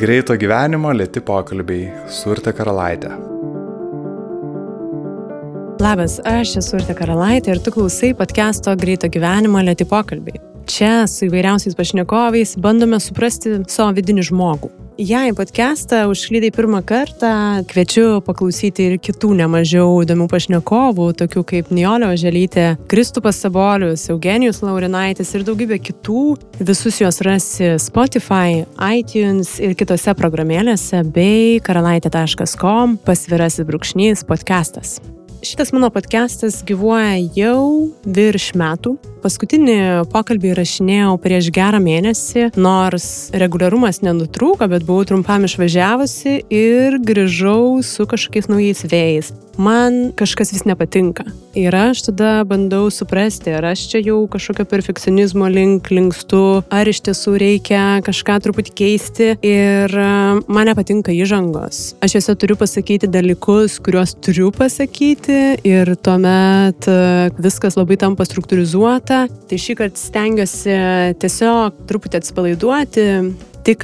Greito gyvenimo lėti pokalbiai su Urte Karalaitė. Labas, aš esu Urte Karalaitė ir tu klausai podcast'o Greito gyvenimo lėti pokalbiai. Čia su įvairiausiais pašnekovais bandome suprasti savo vidinį žmogų. Jei podcastą užklydai pirmą kartą, kviečiu paklausyti ir kitų nemažiau įdomių pašnekovų, tokių kaip Niolio Želytė, Kristupas Sabolius, Eugenijus Laurinaitis ir daugybė kitų. Visus juos rasi Spotify, iTunes ir kitose programėlėse bei karalaitė.com pasvirasis brūkšnys podcastas. Šitas mano podcastas gyvuoja jau virš metų. Paskutinį pokalbį rašinėjau prieš gerą mėnesį, nors reguliarumas nenutrūko, bet buvau trumpam išvažiavusi ir grįžau su kažkokiais naujais vėjais man kažkas vis nepatinka. Ir aš tada bandau suprasti, ar aš čia jau kažkokio perfekcionizmo link linkstu, ar iš tiesų reikia kažką truputį keisti. Ir e, man nepatinka įžangos. Aš juose turiu pasakyti dalykus, kuriuos turiu pasakyti ir tuomet e, viskas labai tampa struktūrizuota. Tai šį kartą stengiuosi tiesiog truputį atsipalaiduoti, Tik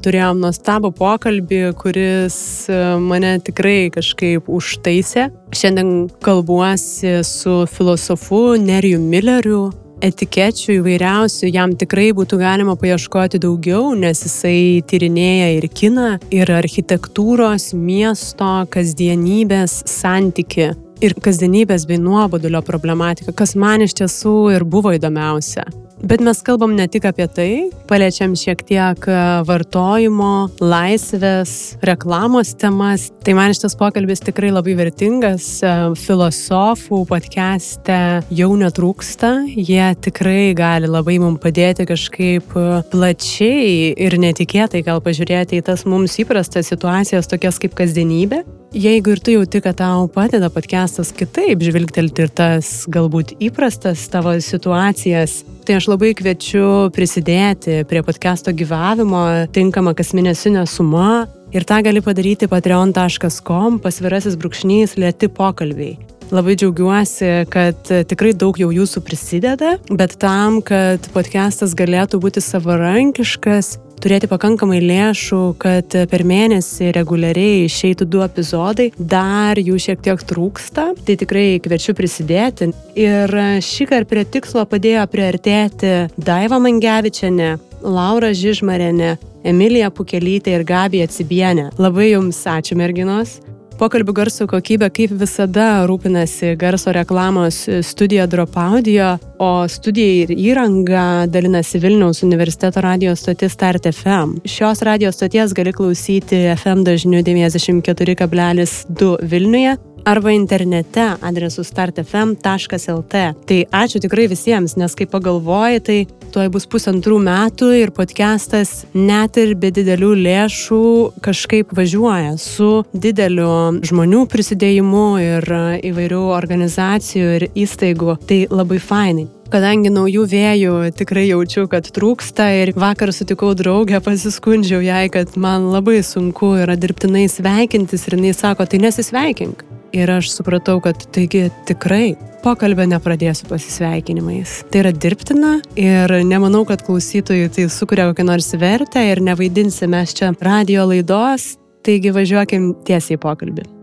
turėjom nuostabų pokalbį, kuris e, mane tikrai kažkaip užtaisė. Šiandien kalbuosi su filosofu Neriju Milleriu. Etikečių įvairiausių jam tikrai būtų galima paieškoti daugiau, nes jisai tyrinėja ir kiną, ir architektūros, miesto, kasdienybės santyki ir kasdienybės bei nuobodulio problematiką, kas man iš tiesų ir buvo įdomiausia. Bet mes kalbam ne tik apie tai, paliečiam šiek tiek e, vartojimo, laisvės, reklamos temas. Tai man šitas pokalbis tikrai labai vertingas. E, filosofų podcast'e jau netrūksta. Jie tikrai gali labai mums padėti kažkaip e, plačiai ir netikėtai gal pažiūrėti į tas mums įprastas situacijas, tokias kaip kasdienybė. Jeigu ir tu jauti, kad tau padeda podcastas kitaip žvilgtelti ir tas galbūt įprastas tavo situacijas, tai aš labai kviečiu prisidėti prie podcast'o gyvavimo tinkama kasmėnesinė suma ir tą gali padaryti patreon.com pasvirasis brūkšnys lėti pokalbiai. Labai džiaugiuosi, kad tikrai daug jau jūsų prisideda, bet tam, kad podcastas galėtų būti savarankiškas, turėti pakankamai lėšų, kad per mėnesį reguliariai išeitų du epizodai, dar jų šiek tiek trūksta, tai tikrai kviečiu prisidėti. Ir šį kartą prie tikslo padėjo priartėti Daiva Mangevičiane, Laura Žižmarenė, Emilija Pukelytė ir Gabija Cibienė. Labai jums ačiū merginos. Pokalbių garso kokybė kaip visada rūpinasi garso reklamos studija Drop Audio, o studija ir įranga dalinasi Vilniaus universiteto radio stotis Start FM. Šios radio stoties gali klausyti FM dažniu 94,2 Vilniuje arba internete adresu startfm.lt. Tai ačiū tikrai visiems, nes kai pagalvoji, tai tuoj bus pusantrų metų ir podcastas net ir be didelių lėšų kažkaip važiuoja su dideliu žmonių prisidėjimu ir įvairių organizacijų ir įstaigų. Tai labai fainai. Kadangi naujų vėjų tikrai jaučiu, kad trūksta ir vakar sutikau draugę, pasiskundžiau jai, kad man labai sunku yra dirbtinai sveikintis ir jinai sako, tai nesisveikink. Ir aš supratau, kad taigi tikrai pokalbio nepradėsiu pasisveikinimais. Tai yra dirbtina ir nemanau, kad klausytojai tai sukuria kokią nors vertę ir nevaidinsime čia radio laidos, taigi važiuokim tiesiai į pokalbį.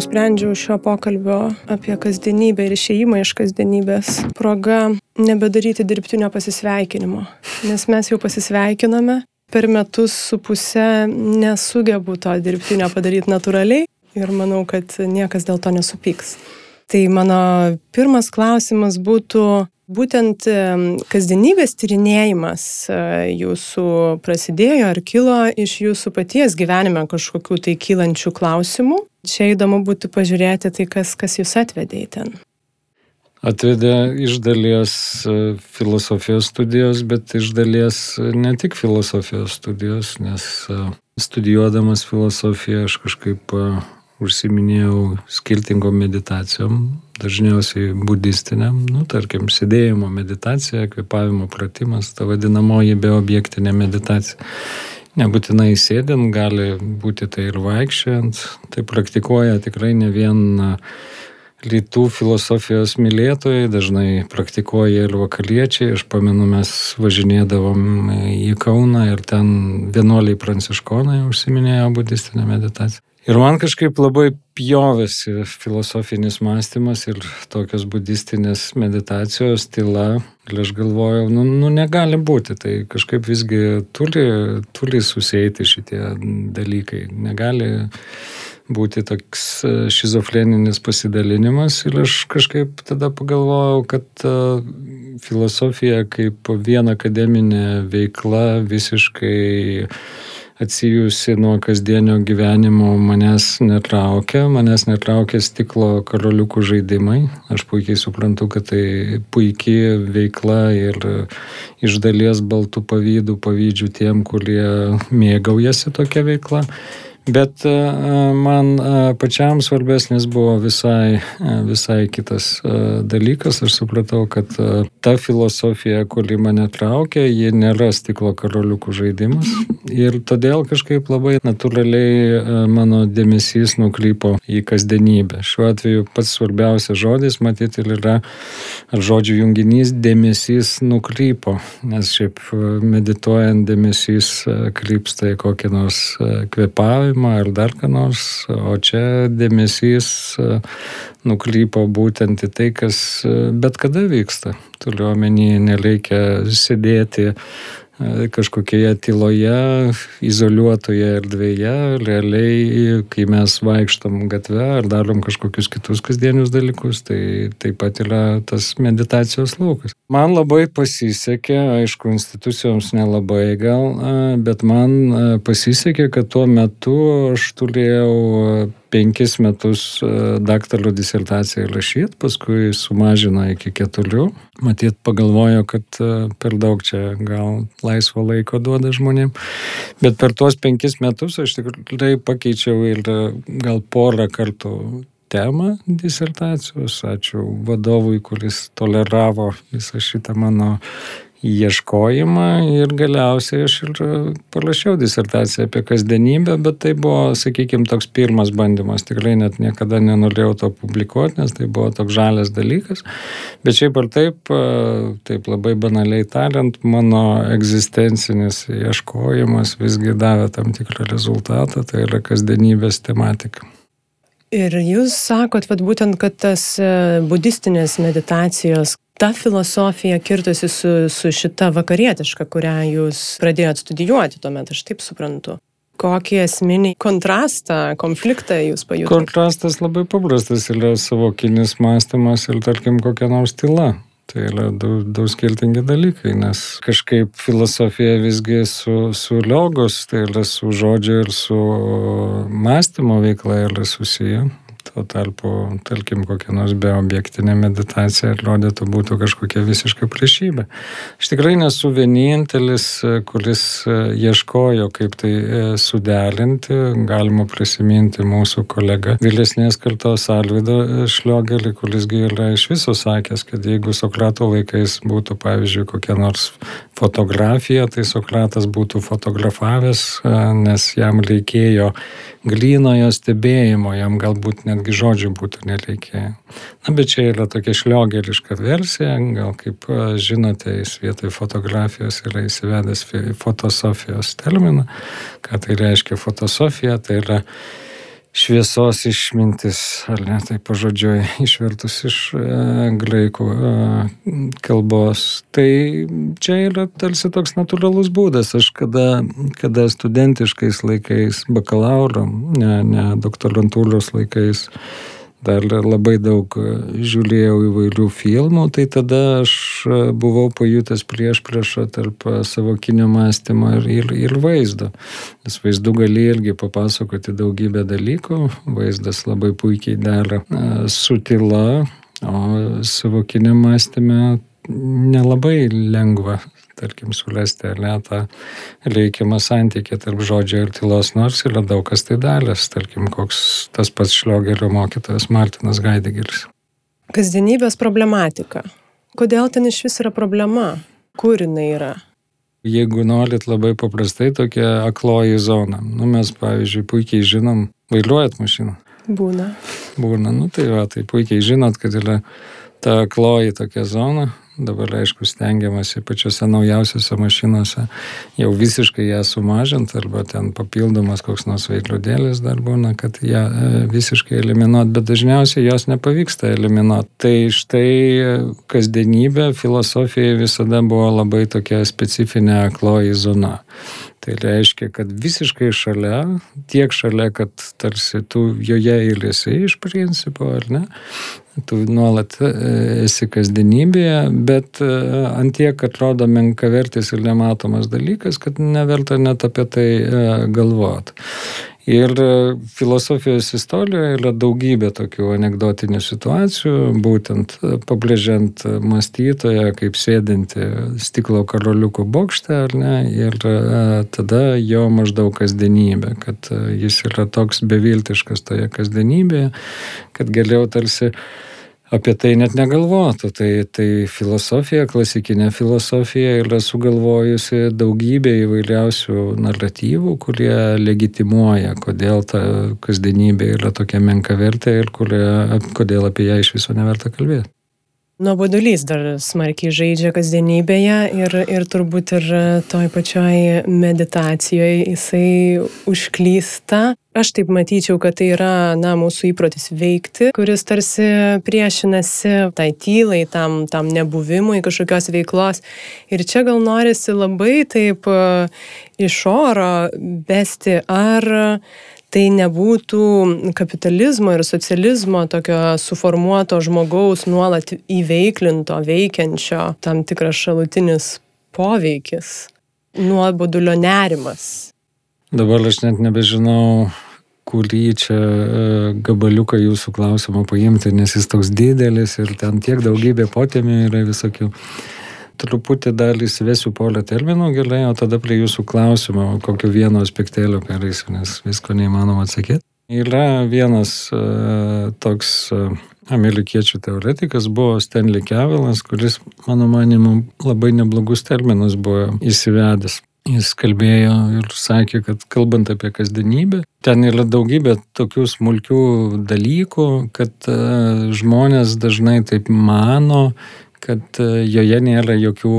Nusprendžiau šio pokalbio apie kasdienybę ir išėjimą iš kasdienybės proga nebedaryti dirbtinio pasisveikinimo, nes mes jau pasisveikiname, per metus su pusę nesugebu to dirbtinio padaryti natūraliai ir manau, kad niekas dėl to nesupyks. Tai mano pirmas klausimas būtų, būtent kasdienybės tyrinėjimas e, jūsų prasidėjo ar kilo iš jūsų paties gyvenime kažkokių tai kylančių klausimų. Čia įdomu būtų pažiūrėti tai, kas, kas jūs atvedė į ten atvedė iš dalies e, filosofijos studijos, bet iš dalies e, ne tik filosofijos studijos, nes studijuodamas filosofiją aš kažkaip užsiminėjau skirtingom meditacijom, dažniausiai budistiniam, nu, tarkim, sėdėjimo meditacija, kvepavimo pratimas, ta vadinamoji beobjektinė meditacija. Nebūtinai sėdint, gali būti tai ir vaikščiant, tai praktikuoja tikrai ne vien rytų filosofijos mylėtojai, dažnai praktikuoja ir vakariečiai. Aš pamenu, mes važinėdavom į Kauną ir ten vienuoliai pranciškonai užsiminėjo budistinę meditaciją. Ir man kažkaip labai pjovėsi filosofinis mąstymas ir tokios budistinės meditacijos tyla. Ir aš galvojau, nu, nu negali būti, tai kažkaip visgi turi, turi susėti šitie dalykai. Negali būti toks šizofreninis pasidalinimas ir aš kažkaip tada pagalvojau, kad filosofija kaip viena akademinė veikla visiškai atsijusi nuo kasdienio gyvenimo manęs netraukia, manęs netraukia stiklo karoliukų žaidimai. Aš puikiai suprantu, kad tai puikiai veikla ir iš dalies baltų pavydų pavydžių tiem, kurie mėgaujasi tokia veikla. Bet e, man e, pačiam svarbesnis buvo visai, e, visai kitas dalykas. Aš supratau, kad ta filosofija, kuri mane traukia, ji nėra stiklo karoliukų žaidimas. Ir todėl kažkaip labai natūraliai mano dėmesys nukrypo į kasdienybę. Šiuo atveju pats svarbiausias žodis, matyti, yra žodžių junginys dėmesys nukrypo. Nes šiaip medituojant dėmesys krypsta į kokį nors kvepavimą kvėpavimą ar dar ką nors, o čia dėmesys e, nuklypo būtent į tai, kas e, bet kada vyksta. Turiu omeny, nereikia sėdėti kažkokioje tyloje, izoliuotoje erdvėje, realiai, kai mes vaikštam gatve ar darom kažkokius kitus kasdienius dalykus, tai taip pat yra tas meditacijos laukas. Man labai pasisekė, aišku, institucijoms nelabai gal, bet man pasisekė, kad tuo metu aš turėjau penkis metus e, daktaro disertaciją rašyti, paskui sumažino iki keturių. Matyt, pagalvojo, kad e, per daug čia gal laisvo laiko duoda žmonėm. Bet per tuos penkis metus aš tikrai pakeičiau ir e, gal porą kartų temą disertacijos. Ačiū vadovui, kuris toleravo visą šitą mano ieškojimą ir galiausiai aš ir parašiau disertaciją apie kasdienybę, bet tai buvo, sakykime, toks pirmas bandymas. Tikrai net niekada nenorėjau to publikuoti, nes tai buvo toks žalias dalykas. Bet šiaip ar taip, taip labai banaliai tariant, mano egzistencinis ieškojimas visgi davė tam tikrą rezultatą, tai yra kasdienybės tematika. Ir jūs sakot, vad būtent, kad tas e, budistinės meditacijos ta filosofija kirtusi su, su šita vakarietiška, kurią jūs pradėjot studijuoti tuomet, aš taip suprantu. Kokį esminį kontrastą, konfliktą jūs pajutote? Kontrastas labai paprastas yra savokinis mąstymas ir tarkim kokia nors tyla. Tai yra du, du skirtingi dalykai, nes kažkaip filosofija visgi su, su logos, tai yra su žodžiu ir su mąstymo veikla yra susiję. Tuo tarpu, tarkim, kokia nors beobjektinė meditacija atrodytų būtų kažkokia visiška priešybė. Aš tikrai nesu vienintelis, kuris ieškojo, kaip tai e, suderinti. Galima prisiminti mūsų kolegą vėlesnės kartos Alvido Šliogelį, kurisgi yra iš viso sakęs, kad jeigu Sokrato laikais būtų, pavyzdžiui, kokia nors fotografija, tai Sokratas būtų fotografavęs, e, nes jam reikėjo grynojo stebėjimo, jam galbūt netgi žodžių būtų nereikėję. Na, bet čia yra tokia šliogeriška versija, gal kaip žinote, jis vietoj fotografijos yra įsivedęs fotosofijos terminą. Ką tai reiškia fotosofija? Tai yra šviesos išmintis, ar ne, tai pažodžiui išvertus iš e, graikų e, kalbos. Tai čia yra tarsi toks natūralus būdas. Aš kada, kada studentiškais laikais, bakalauro, ne, ne doktorantūros laikais, dar labai daug e, žiūrėjau įvairių filmų, tai tada aš e, buvau pajutęs prieš priešą tarp e, savo kinio mąstymo ir, ir, ir vaizdo. Nes vaizdu gali irgi papasakoti daugybę dalykų, vaizdas labai puikiai dera su tyla, o savo kinio mąstymę nelabai lengva tarkim, sulesti ar ne tą reikiamą santykį tarp žodžio ir tylos, nors yra daug kas tai dalės, tarkim, koks tas pats šliogerio mokytojas Martinas Gaidegeris. Kasdienybės problematika. Kodėl ten iš vis yra problema? Kur jinai yra? Jeigu norit labai paprastai, tokia akloji zona. Nu, mes, pavyzdžiui, puikiai žinom, vairuojat mašiną. Būna. Būna, nu tai va, tai puikiai žinot, kad yra ta kloji tokia zona, Dabar, aišku, stengiamasi pačiose naujausiose mašinose jau visiškai ją sumažinti arba ten papildomas koks nors veikliudėlis dar būna, kad ją e, visiškai eliminuot, bet dažniausiai jos nepavyksta eliminuot. Tai štai e, kasdienybė filosofija visada buvo labai tokia specifinė akloji zona. Tai reiškia, kad visiškai šalia, tiek šalia, kad tarsi tu joje įlėsi iš principo, ar ne? Tu nuolat e, esi kasdienybėje, bet e, antiek atrodo menkavertis ir nematomas dalykas, kad neverta net apie tai e, galvoti. Ir filosofijos istorijoje yra daugybė tokių anegdotinių situacijų, būtent pabrėžiant mąstytoją kaip sėdinti stiklo karoliukų bokšte, ar ne, ir tada jo maždaug kasdienybė, kad jis yra toks beviltiškas toje kasdienybėje, kad galėjau tarsi apie tai net negalvotų. Tai, tai filosofija, klasikinė filosofija yra sugalvojusi daugybę įvairiausių naratyvų, kurie legitimuoja, kodėl ta kasdienybė yra tokia menka vertė ir kurie, kodėl apie ją iš viso neverta kalbėti. Nuobodulys dar smarkiai žaidžia kasdienybėje ir, ir turbūt ir toj pačioj meditacijoje jisai užklysta. Aš taip matyčiau, kad tai yra, na, mūsų įprotis veikti, kuris tarsi priešinasi tai tylai, tam, tam nebuvimui kažkokios veiklos. Ir čia gal norisi labai taip iš oro besti, ar tai nebūtų kapitalizmo ir socializmo tokio suformuoto žmogaus nuolat įveiklinto, veikiančio tam tikras šalutinis poveikis, nuobodulio nerimas. Dabar aš net nebežinau, kurį čia e, gabaliuką jūsų klausimo paimti, nes jis toks didelis ir ten tiek daugybė potėmių yra visokių truputį dalį įsivesiu polio terminų gerai, o tada prie jūsų klausimo, kokio vieno aspektėlio pereisiu, nes visko neįmanoma atsakyti. Yra vienas uh, toks uh, amerikiečių teoretikas, buvo Stanley Kevilas, kuris, mano manimu, labai neblogus terminus buvo įsivedęs. Jis kalbėjo ir sakė, kad kalbant apie kasdienybę, ten yra daugybė tokių smulkių dalykų, kad uh, žmonės dažnai taip mano, kad e, joje nėra jokių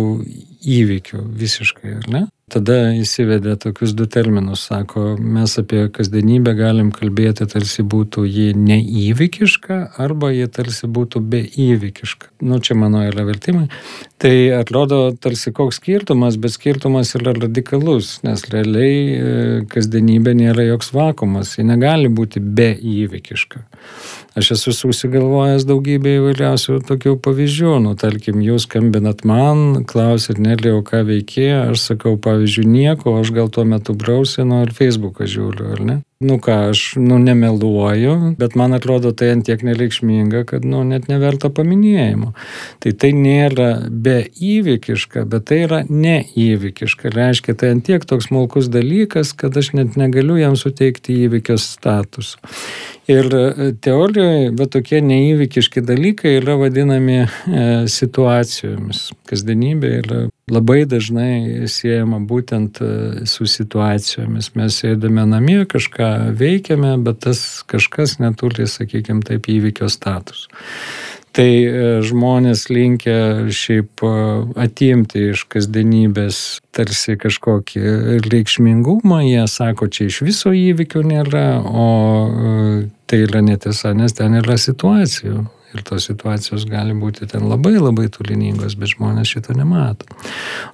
įvykių visiškai, ar ne? Tada įsivedė tokius du terminus, sako, mes apie kasdienybę galim kalbėti, tarsi būtų ji neįvykiška arba ji tarsi būtų beįvykiška. Nu, čia mano yra vertimai. Tai atrodo tarsi koks skirtumas, bet skirtumas yra radikalus, nes realiai e, kasdienybė nėra joks vakumas, ji negali būti beįvykiška. Aš esu susigalvojęs daugybę įvairiausių tokių pavyzdžių. Nu, tarkim, jūs skambinat man, klausit, nelėjau, ką veikė, aš sakau, pavyzdžiui, nieko, aš gal tuo metu brausinu ir Facebooką žiūriu, ar ne? Nu ką, aš, nu, nemeluoju, bet man atrodo tai antiek nereikšminga, kad, nu, net neverta paminėjimo. Tai tai nėra be įvykiška, bet tai yra neįvykiška. Reiškia, tai antiek toks smulkus dalykas, kad aš net negaliu jam suteikti įvykio statusą. Ir e, teorijoje, bet tokie neįvykiški dalykai yra vadinami e, situacijomis. Kasdienybė yra labai dažnai siejama būtent e, su situacijomis. Mes sėdame namie, kažką veikiame, bet tas kažkas neturi, sakykime, taip įvykio status. Tai e, žmonės linkia šiaip e, atimti iš kasdienybės tarsi kažkokį reikšmingumą, jie sako, čia iš viso įvykių nėra, o e, tai yra netiesa, nes ten yra situacijų. Ir tos situacijos gali būti ten labai labai tuliningos, bet žmonės šito nemato.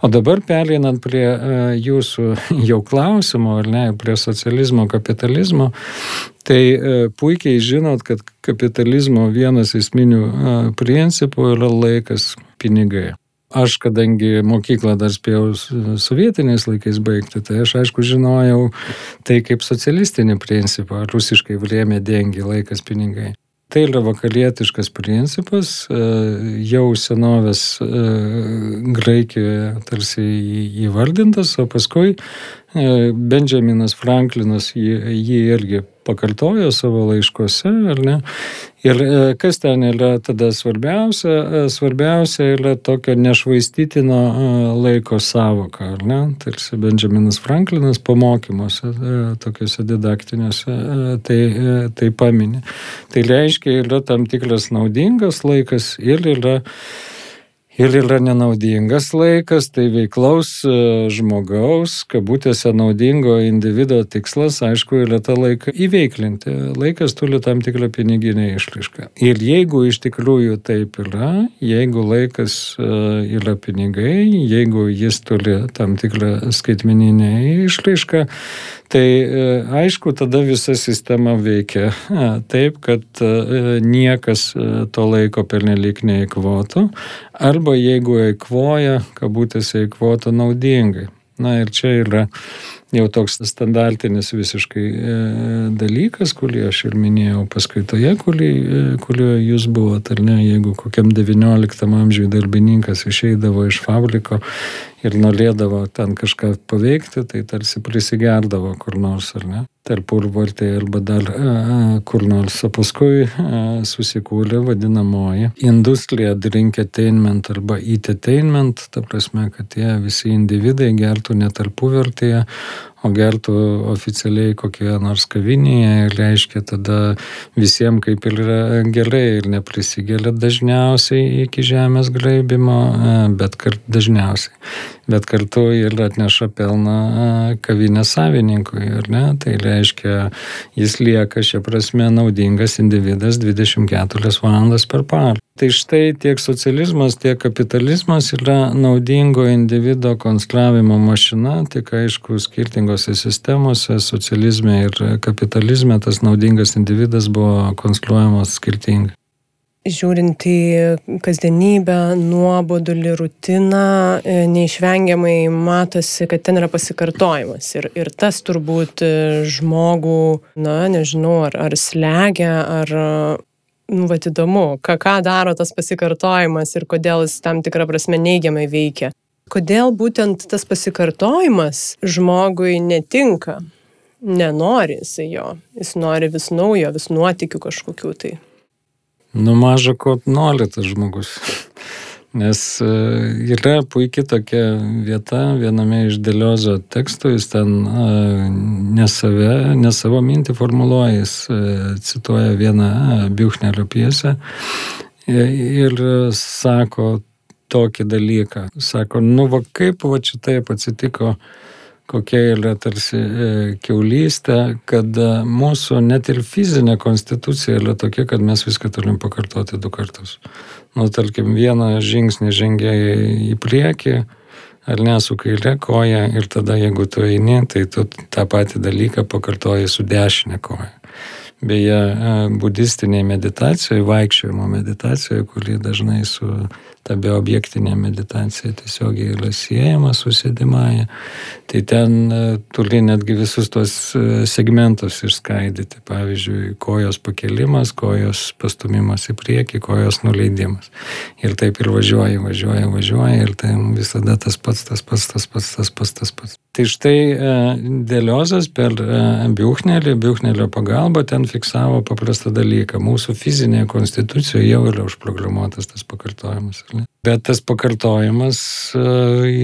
O dabar pereinant prie jūsų jau klausimo, ar ne, prie socializmo, kapitalizmo, tai uh, puikiai žinot, kad kapitalizmo vienas esminių uh, principų yra laikas pinigai. Aš, kadangi mokyklą dar spėjau sovietiniais laikais baigti, tai aš aišku žinojau tai kaip socialistinį principą, rusiškai vrėmė dengi laikas pinigai. Tai yra vakarietiškas principas, e, jau senovės e, Graikijoje tarsi įvardintas, o paskui e, Benjaminas Franklinas jį, jį irgi pakartojo savo laiškuose, ar ne? Ir e, kas ten yra tada svarbiausia? E, svarbiausia yra tokio nešvaistytino e, laiko savoka, ar ne? Tarsi Benjaminas Franklinas pamokymuose, tokiuose didaktiniuose, tai, tai paminė. Tai reiškia, yra tam tikras naudingas laikas ir yra ir yra nenaudingas laikas, tai veiklaus e, žmogaus, kabutėse naudingo individo tikslas, aišku, yra tą laiką įveiklinti. Laikas turi tam tikrą piniginę išraišką. Ir jeigu iš tikrųjų taip yra, jeigu laikas e, yra pinigai, jeigu jis turi tam tikrą skaitmeninę išraišką, Tai e, aišku, tada visa sistema veikia taip, kad e, niekas e, to laiko pernelyg neįkvotų, arba jeigu eikvoja, kabutėse eikvotų naudingai. Na ir čia yra jau toks standartinis visiškai dalykas, kurį aš ir minėjau paskaitoje, kurioje jūs buvote, ar ne, jeigu kokiam XIX amžiui darbininkas išeidavo iš fabriko ir norėdavo ten kažką paveikti, tai tarsi prisigerdavo kur nors, ar ne, tarp urvartai arba dar a, kur nors, o paskui a, susikūrė vadinamoji industrija drink attainment arba entertainment, ta prasme, kad tie visi individai gertų ne tarpuvertėje, o gertų oficialiai kokioje nors kavinėje ir reiškia tada visiems kaip ir yra gerai ir neprisigelia dažniausiai iki žemės graibimo, bet kart dažniausiai bet kartu ir atneša pelną kavinės savininkui, ar ne? Tai reiškia, jis lieka šia prasme naudingas individas 24 valandas per parą. Tai štai tiek socializmas, tiek kapitalizmas yra naudingo individo konstravimo mašina, tik aišku, skirtingose sistemose, socializme ir kapitalizme tas naudingas individas buvo konstruojamas skirtingai žiūrint į kasdienybę, nuobodulį, rutiną, e, neišvengiamai matosi, kad ten yra pasikartojimas. Ir, ir tas turbūt e, žmogų, na, nežinau, ar, ar slegia, ar, nu, va, įdomu, ką, ką daro tas pasikartojimas ir kodėl jis tam tikrą prasme neigiamai veikia. Kodėl būtent tas pasikartojimas žmogui netinka, nenori jisai jo, jis nori vis naujo, vis nuotikių kažkokių tai. Nu, maža ko nori tas žmogus. Nes e, yra puikiai tokia vieta viename iš Deliozo tekstų, jis ten e, ne, save, ne savo mintį formuluoja, jis e, cituoja vieną Biuchnelio pjesę ir sako tokį dalyką. Sako, nu va kaip va čia taip atsitiko, kokia yra tarsi e, keulystė, kad e, mūsų net ir fizinė konstitucija yra tokia, kad mes viską turim pakartoti du kartus. Nu, tarkim, vieną žingsnį žengia į priekį, ar ne su kairė koja ir tada jeigu tu eini, tai tu tą patį dalyką pakartoji su dešinė koja. Beje, e, budistinėje meditacijoje, vaikščiojimo meditacijoje, kuri dažnai su ta beobjektinė meditacija tiesiogiai yra siejama su sėdimąją, tai ten e, turi netgi visus tos e, segmentus išskaidyti. Pavyzdžiui, kojos pakelimas, kojos pastumimas į priekį, kojos nuleidimas. Ir taip ir važiuoji, važiuoji, važiuoji ir tai visada tas pats, tas pats, tas pats, tas pats, tas pats. Tai štai e, Dėliozas per Biuchnelį, Biuchnelio pagalbą ten fiksavo paprastą dalyką. Mūsų fizinėje konstitucijoje jau yra užprogramuotas tas pakartojimas. Bet tas pakartojimas e,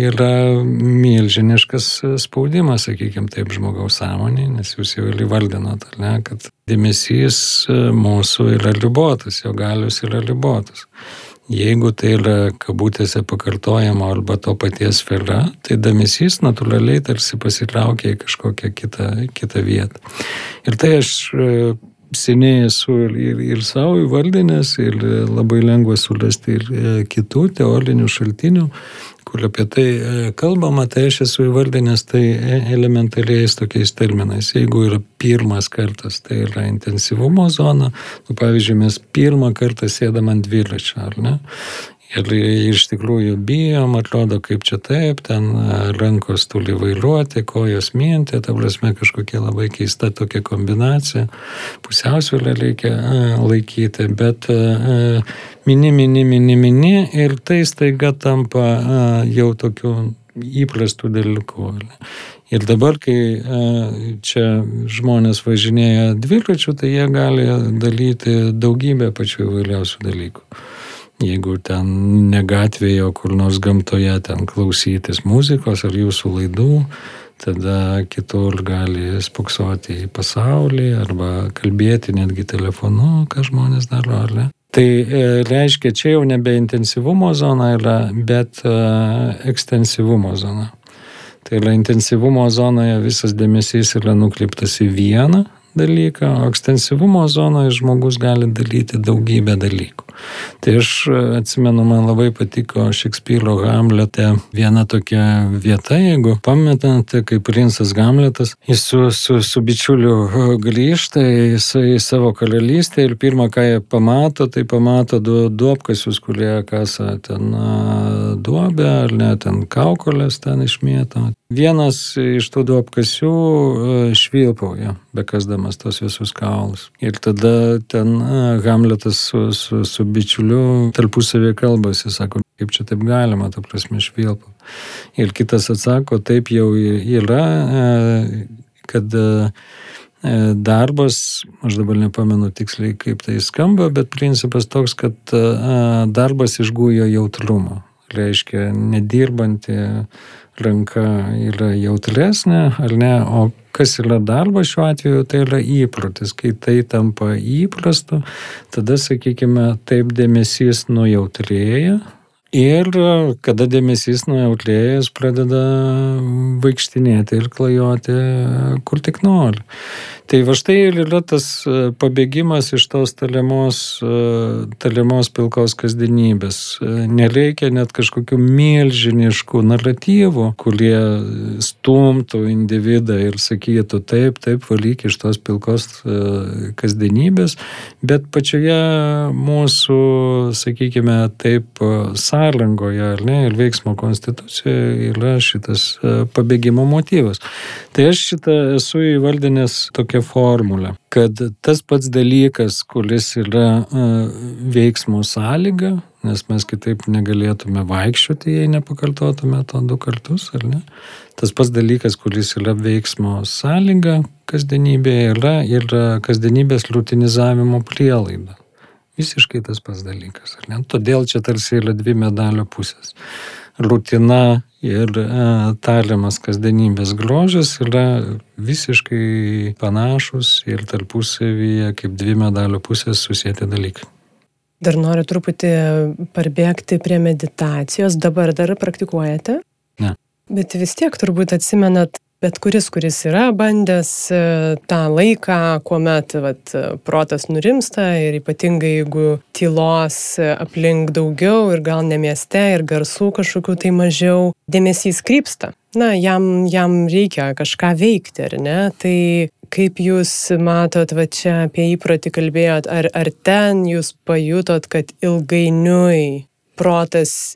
yra milžiniškas spaudimas, sakykime, taip žmogaus sąmonė, nes jūs jau įvardinot, ne, kad dėmesys e, mūsų yra ribotas, jo galius yra ribotas. Jeigu tai yra kabutėse pakartojama arba to paties sfera, tai dėmesys natūraliai tarsi pasitraukia į kažkokią kitą, kitą vietą. Ir tai aš e, seniai esu ir, ir, ir savo įvardinęs, ir labai lengva surasti ir e, kitų teorinių šaltinių, kur apie tai e, kalbama, tai aš esu įvardinęs tai e, elementariais tokiais terminais. Jeigu yra pirmas kartas, tai yra intensyvumo zona, nu, pavyzdžiui, mes pirmą kartą sėdam ant dviračio, ar ne? Ir iš tikrųjų bijom, atrodo, kaip čia taip, ten e, rankos turi vairuoti, kojos minti, ta prasme kažkokia labai keista tokia kombinacija, pusiausvėlę reikia e, laikyti, bet e, mini, mini, mini, mini ir tai staiga tampa jau tokiu įprastų dalykų. Ir dabar, kai čia žmonės važinėja dviračių, tai jie gali dalyti daugybę pačių įvairiausių dalykų. Jeigu ten ne gatvėje, o kur nors gamtoje ten klausytis muzikos ar jūsų laidų, tada kitur gali spoksoti į pasaulį arba kalbėti netgi telefonu, ką žmonės daro, ar ne. Tai e, reiškia, čia jau nebe intensyvumo zona yra, bet e, ekstensyvumo zona. Tai yra intensyvumo zonoje visas dėmesys yra nukreiptas į vieną dalyką, o ekstensyvumo zonoje žmogus gali dalyti daugybę dalykų. Tai aš atsimenu, man labai patiko Šekspyro Hamlete viena tokia vieta, jeigu pametate, kai princas Hamletas, jis su, su, su bičiuliu grįžta į, savo karalystę ir pirmą, ką jie pamato, tai pamato du duopkasius, kurie kasa ten duobę ar ne, ten kaukolės ten išmėto. Vienas iš tų du apkasių e, švilpauja, bekasdamas tos visus kaulus. Ir tada ten e, Hamletas su, su, su bičiuliu tarpusavį kalbasi, sako, kaip čia taip galima, ta prasme, švilpau. Ir kitas atsako, taip jau yra, e, kad darbas, aš dabar nepamenu tiksliai, kaip tai skamba, bet principas toks, kad darbas išgūjo jautrumo. Reiškia, nedirbanti ranka yra jautresnė, ar ne, o kas yra darbas šiuo atveju, tai yra įprotis. Kai tai tampa įprastu, tada, sakykime, taip dėmesys nujautrėja, Ir kada dėmesys nuojautlėjęs pradeda vaikštinėti ir klajoti, kur tik nori. Tai va štai ir yra tas e, pabėgimas iš tos taliamos, e, taliamos pilkos kasdienybės. E, nereikia net kažkokių milžiniškų naratyvų, kurie stumtų individą ir sakytų taip, taip, valyk iš tos pilkos kasdienybės, bet pačioje mūsų, sakykime, taip, sąrangoje, ar ne, ir veiksmo konstitucijoje yra šitas pabėgimo motyvas. Tai aš šitą esu įvaldinęs tokią formulę, kad tas pats dalykas, kuris yra veiksmo sąlyga, nes mes kitaip negalėtume vaikščioti, jei nepakartotume to du kartus, ar ne? Tas pats dalykas, kuris yra veiksmo sąlyga kasdienybėje, yra ir kasdienybės rutinizavimo prielaida. Visiškai tas pats dalykas? Todėl čia tarsi yra dvi medalio pusės. Rutina ir e, tariamas kasdienybės grožis yra visiškai panašus ir tarpusavyje kaip dvi medalio pusės susijęti dalykai. Dar noriu truputį parbėgti prie meditacijos. Dabar dar praktikuojate? Ne. Bet vis tiek turbūt atsimenat bet kuris, kuris yra bandęs e, tą laiką, kuomet vat, protas nurimsta ir ypatingai jeigu tylos aplink daugiau ir gal ne mieste ir garsų kažkokių tai mažiau, dėmesys krypsta. Na, jam, jam reikia kažką veikti, ar ne? Tai kaip jūs matot, va čia apie įprotį kalbėjot, ar, ar ten jūs pajutot, kad ilgainiui protas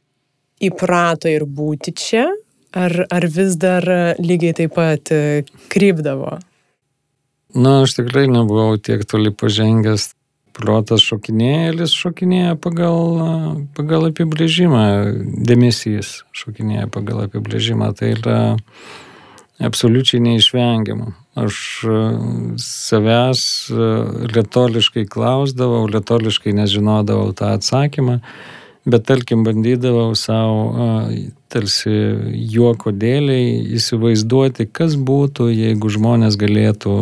įprato ir būti čia, Ar, ar vis dar lygiai taip pat e, krypdavo? Na, aš tikrai nebuvau tiek toli pažengęs. Protas šokinėja, jis šokinėja pagal, pagal apibrėžimą, dėmesys šokinėja pagal apibrėžimą. Tai yra absoliučiai neišvengiama. Aš e, savęs lietoliškai e, klausdavau, lietoliškai nežinodavau tą atsakymą Bet tarkim, bandydavau savo tarsi juoko dėliai įsivaizduoti, kas būtų, jeigu žmonės galėtų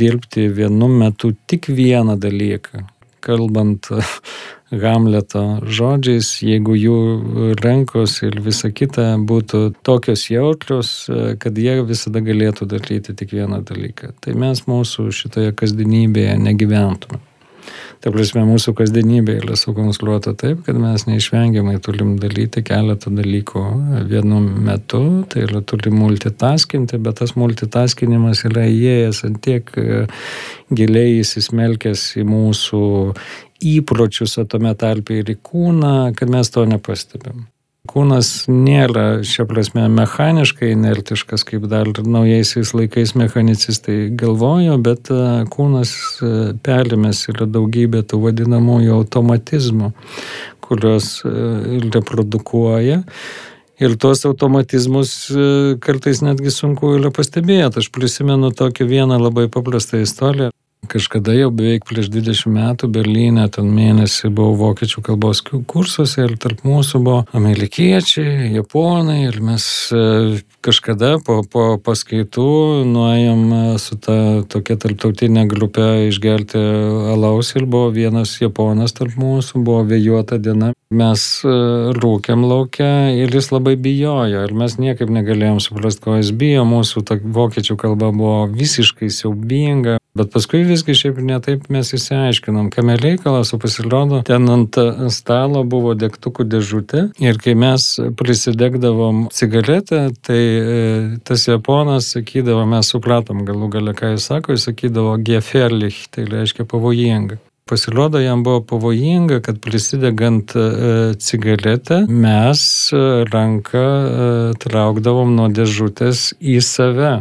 dirbti vienu metu tik vieną dalyką. Kalbant Hamleto žodžiais, jeigu jų rankos ir visa kita būtų tokios jautrios, kad jie visada galėtų daryti tik vieną dalyką. Tai mes mūsų šitoje kasdienybėje negyventume. Ta prasme, mūsų kasdienybė yra sukonstruota taip, kad mes neišvengiamai turim daryti keletą dalykų vienu metu, tai yra turim multitaskinti, bet tas multitaskinimas yra įėjęs ant tiek e, giliai įsismelkęs į mūsų įpročius, o tame tarpe ir į kūną, kad mes to nepastebim. Kūnas nėra šia prasme mechaniškai inertiškas, kaip dar naujaisiais laikais mechanicistai galvojo, bet e, kūnas e, perimės yra daugybė tų vadinamųjų automatizmų, kurios e, reprodukuoja. Ir tuos automatizmus kartais netgi sunku yra pastebėti. Aš prisimenu tokią vieną labai paprastą istoriją. Kažkada jau beveik prieš 20 metų Berlyne, ten mėnesį buvau vokiečių kalbos kursuose ir tarp mūsų buvo amerikiečiai, japonai ir mes e, kažkada po, po paskaitų nuėjom e, su ta tokia tarptautinė grupė išgerti alaus ir buvo vienas japonas tarp mūsų, buvo vėjuota diena. Mes e, rūkėm laukia ir jis labai bijojo ir mes niekaip negalėjom suprasti, ko jis bijo. Mūsų ta vokiečių kalba buvo visiškai siaubinga. Bet paskui visgi šiaip netaip mes įsiaiškinom, kame reikalas, o pasirodo, ten ant stalo buvo degtukų dėžutė ir kai mes prisidegdavom cigaretę, tai e, tas japonas sakydavo, mes supratom galų gale, ką jis sako, jis sakydavo gefährlich, tai reiškia pavojinga. Pasirodo, jam buvo pavojinga, kad prisidegant e, cigaretę mes e, ranką traukdavom nuo dėžutės į save.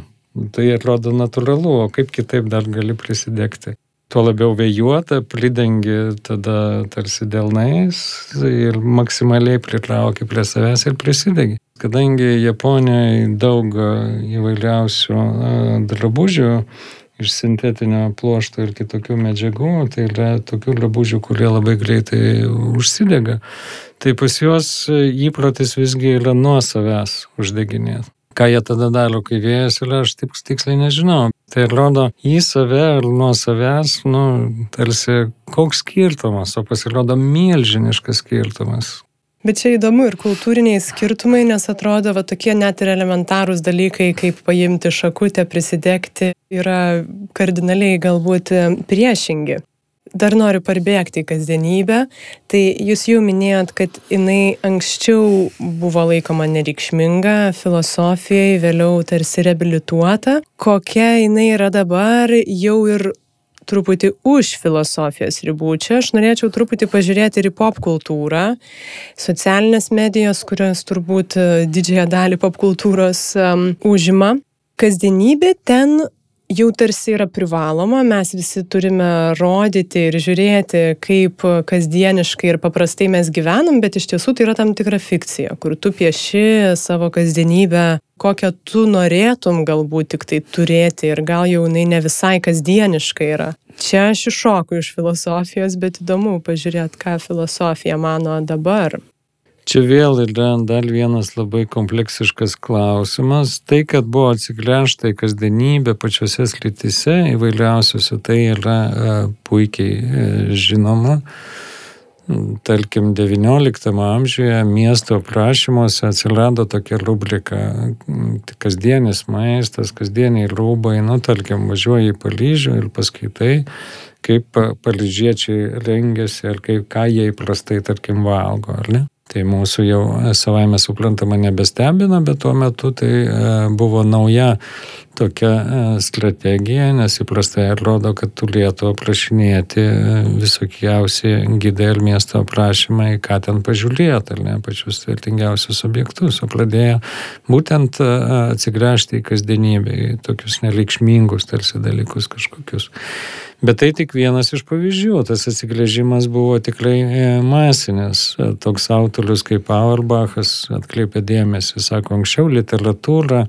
Tai atrodo natūralu, o kaip kitaip dar gali prisidegti. Tuo labiau vėjuota, pridengi tada tarsi delnais ir maksimaliai pritrauki prie savęs ir prisidegi. Kadangi Japonijoje daug įvairiausių drabužių iš sintetinio pluošto ir kitokių medžiagų, tai yra tokių drabužių, kurie labai greitai užsidega. Tai pas juos įprotis visgi yra nuo savęs uždeginėti. Ką jie tada daro, kai vėjas yra, aš tik tiksliai nežinau. Tai rodo į save ir nuo savęs, nu, tarsi koks skirtumas, o pasirodo milžiniškas skirtumas. Bet čia įdomu ir kultūriniai skirtumai, nes atrodo, va tokie net ir elementarūs dalykai, kaip paimti šakutę, prisidegti, yra kardinaliai galbūt priešingi. Dar noriu parbėgti į kasdienybę. Tai jūs jau minėjot, kad jinai anksčiau buvo laikoma nereikšminga filosofijai, vėliau tarsi reabilituota. Kokia jinai yra dabar jau ir truputį už filosofijos ribų. Čia aš norėčiau truputį pažiūrėti ir į pop kultūrą, socialinės medijos, kurios turbūt e, didžiąją dalį pop kultūros um, užima. Kasdienybė ten jau tarsi yra privaloma, mes visi turime rodyti ir žiūrėti, kaip kasdieniškai ir paprastai mes gyvenam, bet iš tiesų tai yra tam tikra fikcija, kur tu pieši savo kasdienybę, kokią tu norėtum galbūt tik tai turėti ir gal jau jinai ne visai kasdieniškai yra. Čia aš iššoku iš filosofijos, bet įdomu pažiūrėti, ką filosofija mano dabar. Čia vėl yra dar vienas labai kompleksiškas klausimas. Tai, kad buvo atsigręžta į kasdienybę pačiose slityse įvairiausiuose, tai yra e, puikiai e, žinoma. Tarkim, XIX amžiuje miesto aprašymuose atsirado tokia rubrika - kasdienis maistas, kasdieniai rūbai. Nu, tarkim, važiuoji į Paryžių ir paskaitai, kaip paryžiečiai rengiasi ir kaip, ką jie įprastai, tarkim, valgo, ar ne? Tai mūsų jau savaime suprantama nebestebina, bet tuo metu tai e, buvo nauja tokia e, strategija, nes įprastai atrodo, kad turėtų aprašinėti e, visokiausi gidai ir miesto aprašymai, ką ten pažiūrėti, ar ne, pačius vertingiausius objektus, o pradėjo būtent atsigręžti į kasdienybę, į tokius nereikšmingus tarsi dalykus kažkokius. Bet tai tik vienas iš pavyzdžių. Tas atsigrėžimas buvo tikrai e, masinis. Toks autorius kaip Auerbachas atkreipė dėmesį, sako, anksčiau literatūra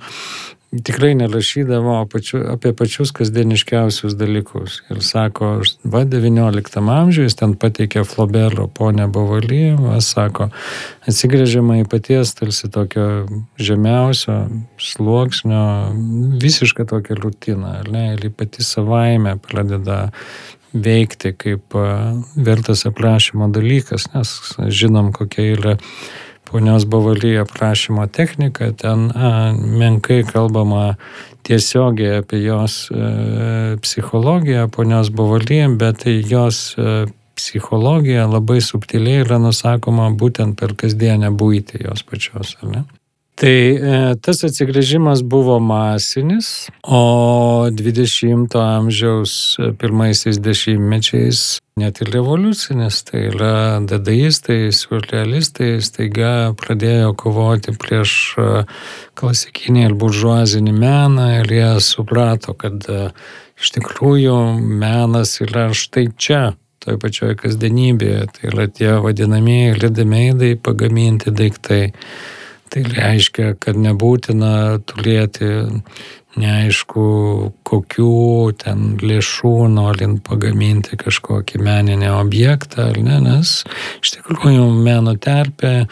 tikrai nerašydavo pačiu, apie pačius kasdieniškiausius dalykus. Ir sako, va 19 amžiuje ten pateikė Flobero ponę Bovalyvą, sako, atsigrėžiama į paties tarsi tokio žemiausio sluoksnio, visišką tokią rutiną, ar ne, ir pati savaime pradeda veikti kaip vertas aprašymo dalykas, nes žinom, kokia yra ponios Bavaly aprašymo technika, ten a, menkai kalbama tiesiogiai apie jos e, psichologiją, ponios Bavaly, bet jos e, psichologija labai subtiliai yra nusakoma būtent per kasdienę būtį jos pačios, ar ne? Tai e, tas atsigrėžimas buvo masinis, o 20-ojo amžiaus pirmaisiais dešimtmečiais net ir revoliucinis, tai yra dadaistai, surrealistai staiga pradėjo kovoti prieš e, klasikinį ir buržuazinį meną ir jie suprato, kad e, iš tikrųjų menas yra štai čia, toje pačioje kasdienybėje, tai yra tie vadinamieji lidameidai pagaminti daiktai Tai reiškia, kad nebūtina turėti neaišku, kokių ten lėšų norint pagaminti kažkokį meninį objektą, ar ne, nes iš tikrųjų meno terpė e,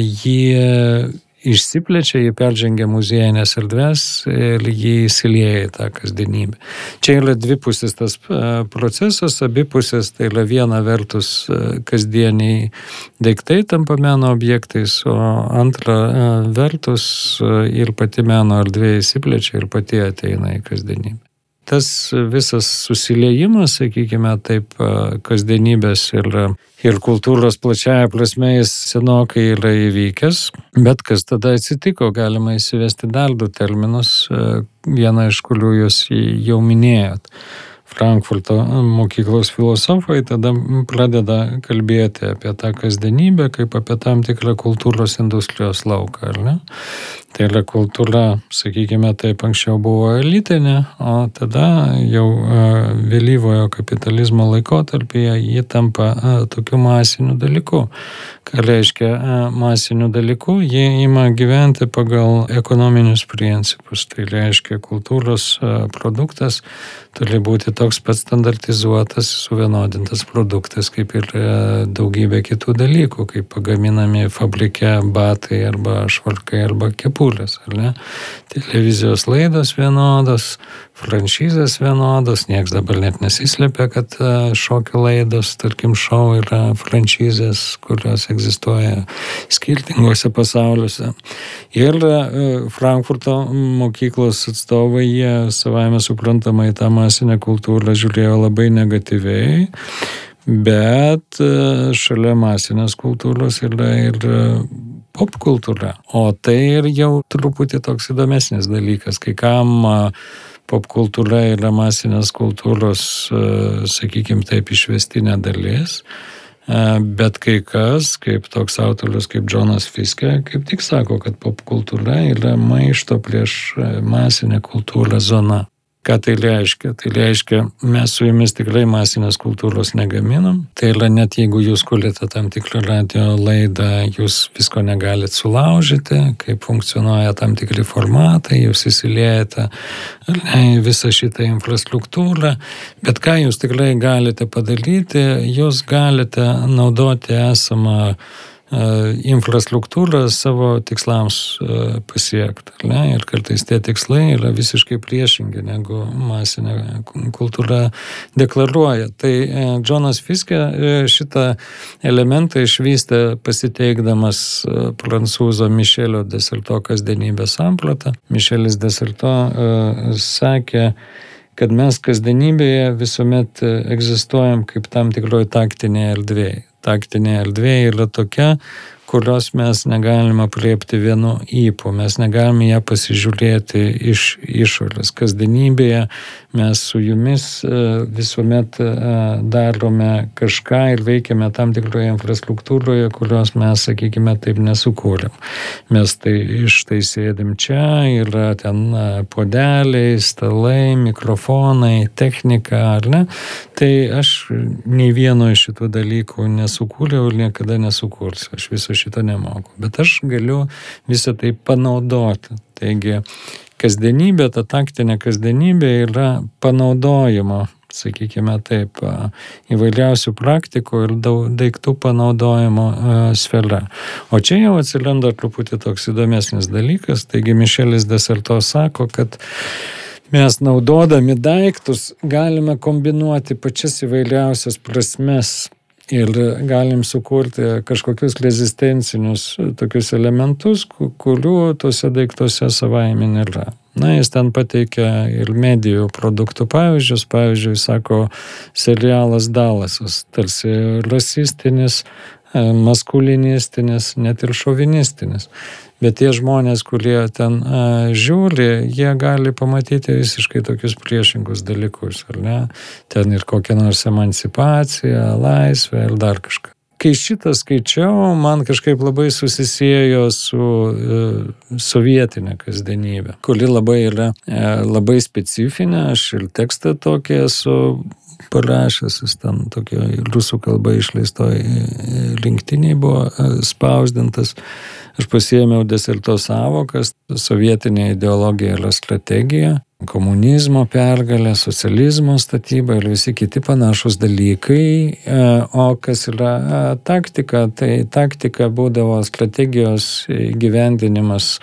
jie išsiplečia, jie peržengia muziejinės erdves ir jie įsilieja į tą kasdienybę. Čia yra dvipusis tas e, procesas, abipusės tai yra viena vertus e, kasdieniai daiktai tampa meno objektais, o antra e, vertus ir pati meno erdvė įsiplečia ir pati ateina į kasdienybę tas visas susiliejimas, sakykime, taip kasdienybės ir, ir kultūros plačiaja prasme jis senokai yra įvykęs, bet kas tada atsitiko, galima įsivesti dar du terminus, vieną iš kurių jūs jau minėjot. Frankfurto mokyklos filosofai tada pradeda kalbėti apie tą kasdienybę kaip apie tam tikrą kultūros industrijos lauką, ar ne? Tai yra kultūra, sakykime, taip anksčiau buvo elitinė, o tada jau vėlyvojo kapitalizmo laikotarpyje ji tampa tokiu masiniu dalyku. Ką reiškia masiniu dalyku? Jie ima gyventi pagal ekonominius principus. Tai reiškia, kultūros produktas turi būti toks pat standartizuotas, suvienodintas produktas, kaip ir daugybė kitų dalykų, kaip pagaminami fabrike batai arba švarkai arba kepų kepurės, ar ne? Televizijos laidos vienodos, franšizės vienodos, nieks dabar net nesislėpia, kad e, šokio laidos, tarkim, šou yra franšizės, kurios egzistuoja skirtingose pasauliuose. Ir e, Frankfurto mokyklos atstovai, jie savame suprantamai tą masinę kultūrą žiūrėjo labai negatyviai. Bet e, šalia masinės kultūros yra ir popkultūra. O tai ir jau truputį toks įdomesnis dalykas, kai kam popkultūra yra masinės kultūros, sakykime taip, išvestinė dalis. Bet kai kas, kaip toks autorius kaip Džonas Fiske, kaip tik sako, kad popkultūra yra maišto prieš masinę kultūrą zona. Ką tai reiškia? Tai reiškia, mes su jumis tikrai masinės kultūros negaminam. Tai yra net jeigu jūs kulite tam tikrą radio laidą, jūs visko negalit sulaužyti, kaip funkcionuoja tam tikri formatai, jūs įsiliejate ne, visą šitą infrastruktūrą. Bet ką jūs tikrai galite padaryti, jūs galite naudoti esamą infrastruktūrą savo tikslams pasiekti. Ir kartais tie tikslai yra visiškai priešingi, negu masinė kultūra deklaruoja. Tai Džonas Fiske šitą elementą išvystė pasiteikdamas prancūzo Mišelio Deserto kasdienybės sampratą. Mišelis Deserto sakė, kad mes kasdienybėje visuomet egzistuojam kaip tam tikroj taktinėje erdvėje taktinė erdvė yra tokia, kurios mes negalime priepti vienu įpu, mes negalime ją pasižiūrėti iš išorės. Kasdienybėje mes su jumis e, visuomet e, darome kažką ir veikiame tam tikroje infrastruktūroje, kurios mes, sakykime, taip nesukūrėm. Mes tai iš tai sėdim čia, yra ten e, podeliai, stalai, mikrofonai, technika, ar ne? Tai aš nei vieno iš šitų dalykų nesukūriau ir niekada nesukursiu. Aš viso šito nemoku. Bet aš galiu visą tai panaudoti. Taigi, kasdienybė, ta taktinė kasdienybė yra panaudojimo, sakykime taip, įvairiausių praktikų ir daiktų panaudojimo sfera. O čia jau atsiranda truputį toks įdomesnis dalykas. Taigi, Mišelis Deserto sako, kad mes naudodami daiktus galime kombinuoti pačias įvairiausias prasmes ir galim sukurti kažkokius rezistencinius tokius elementus, kurių tuose daiktuose savaime nėra. Na, jis ten pateikia ir medijų produktų pavyzdžius. Pavyzdžiui, sako, serialas Dalasas, tarsi rasistinis, maskulinistinis, net ir šovinistinis. Bet tie žmonės, kurie ten a, žiūri, jie gali pamatyti visiškai tokius priešingus dalykus, ar ne? Ten ir kokia nors emancipacija, laisvė ir dar kažką. Kai šitą skaičiau, man kažkaip labai susisėjo su e, sovietinė kasdienybė, kuri labai yra e, labai specifinė, aš ir tekstą tokį esu parašęs, jis ten tokio rusų kalba išleistoj rinktiniai buvo e, spausdintas. Aš pasiėmiau deserto savokas, sovietinė ideologija yra strategija, komunizmo pergalė, socializmo statyba ir visi kiti panašus dalykai. E, o kas yra e, taktika, tai taktika būdavo strategijos gyvendinimas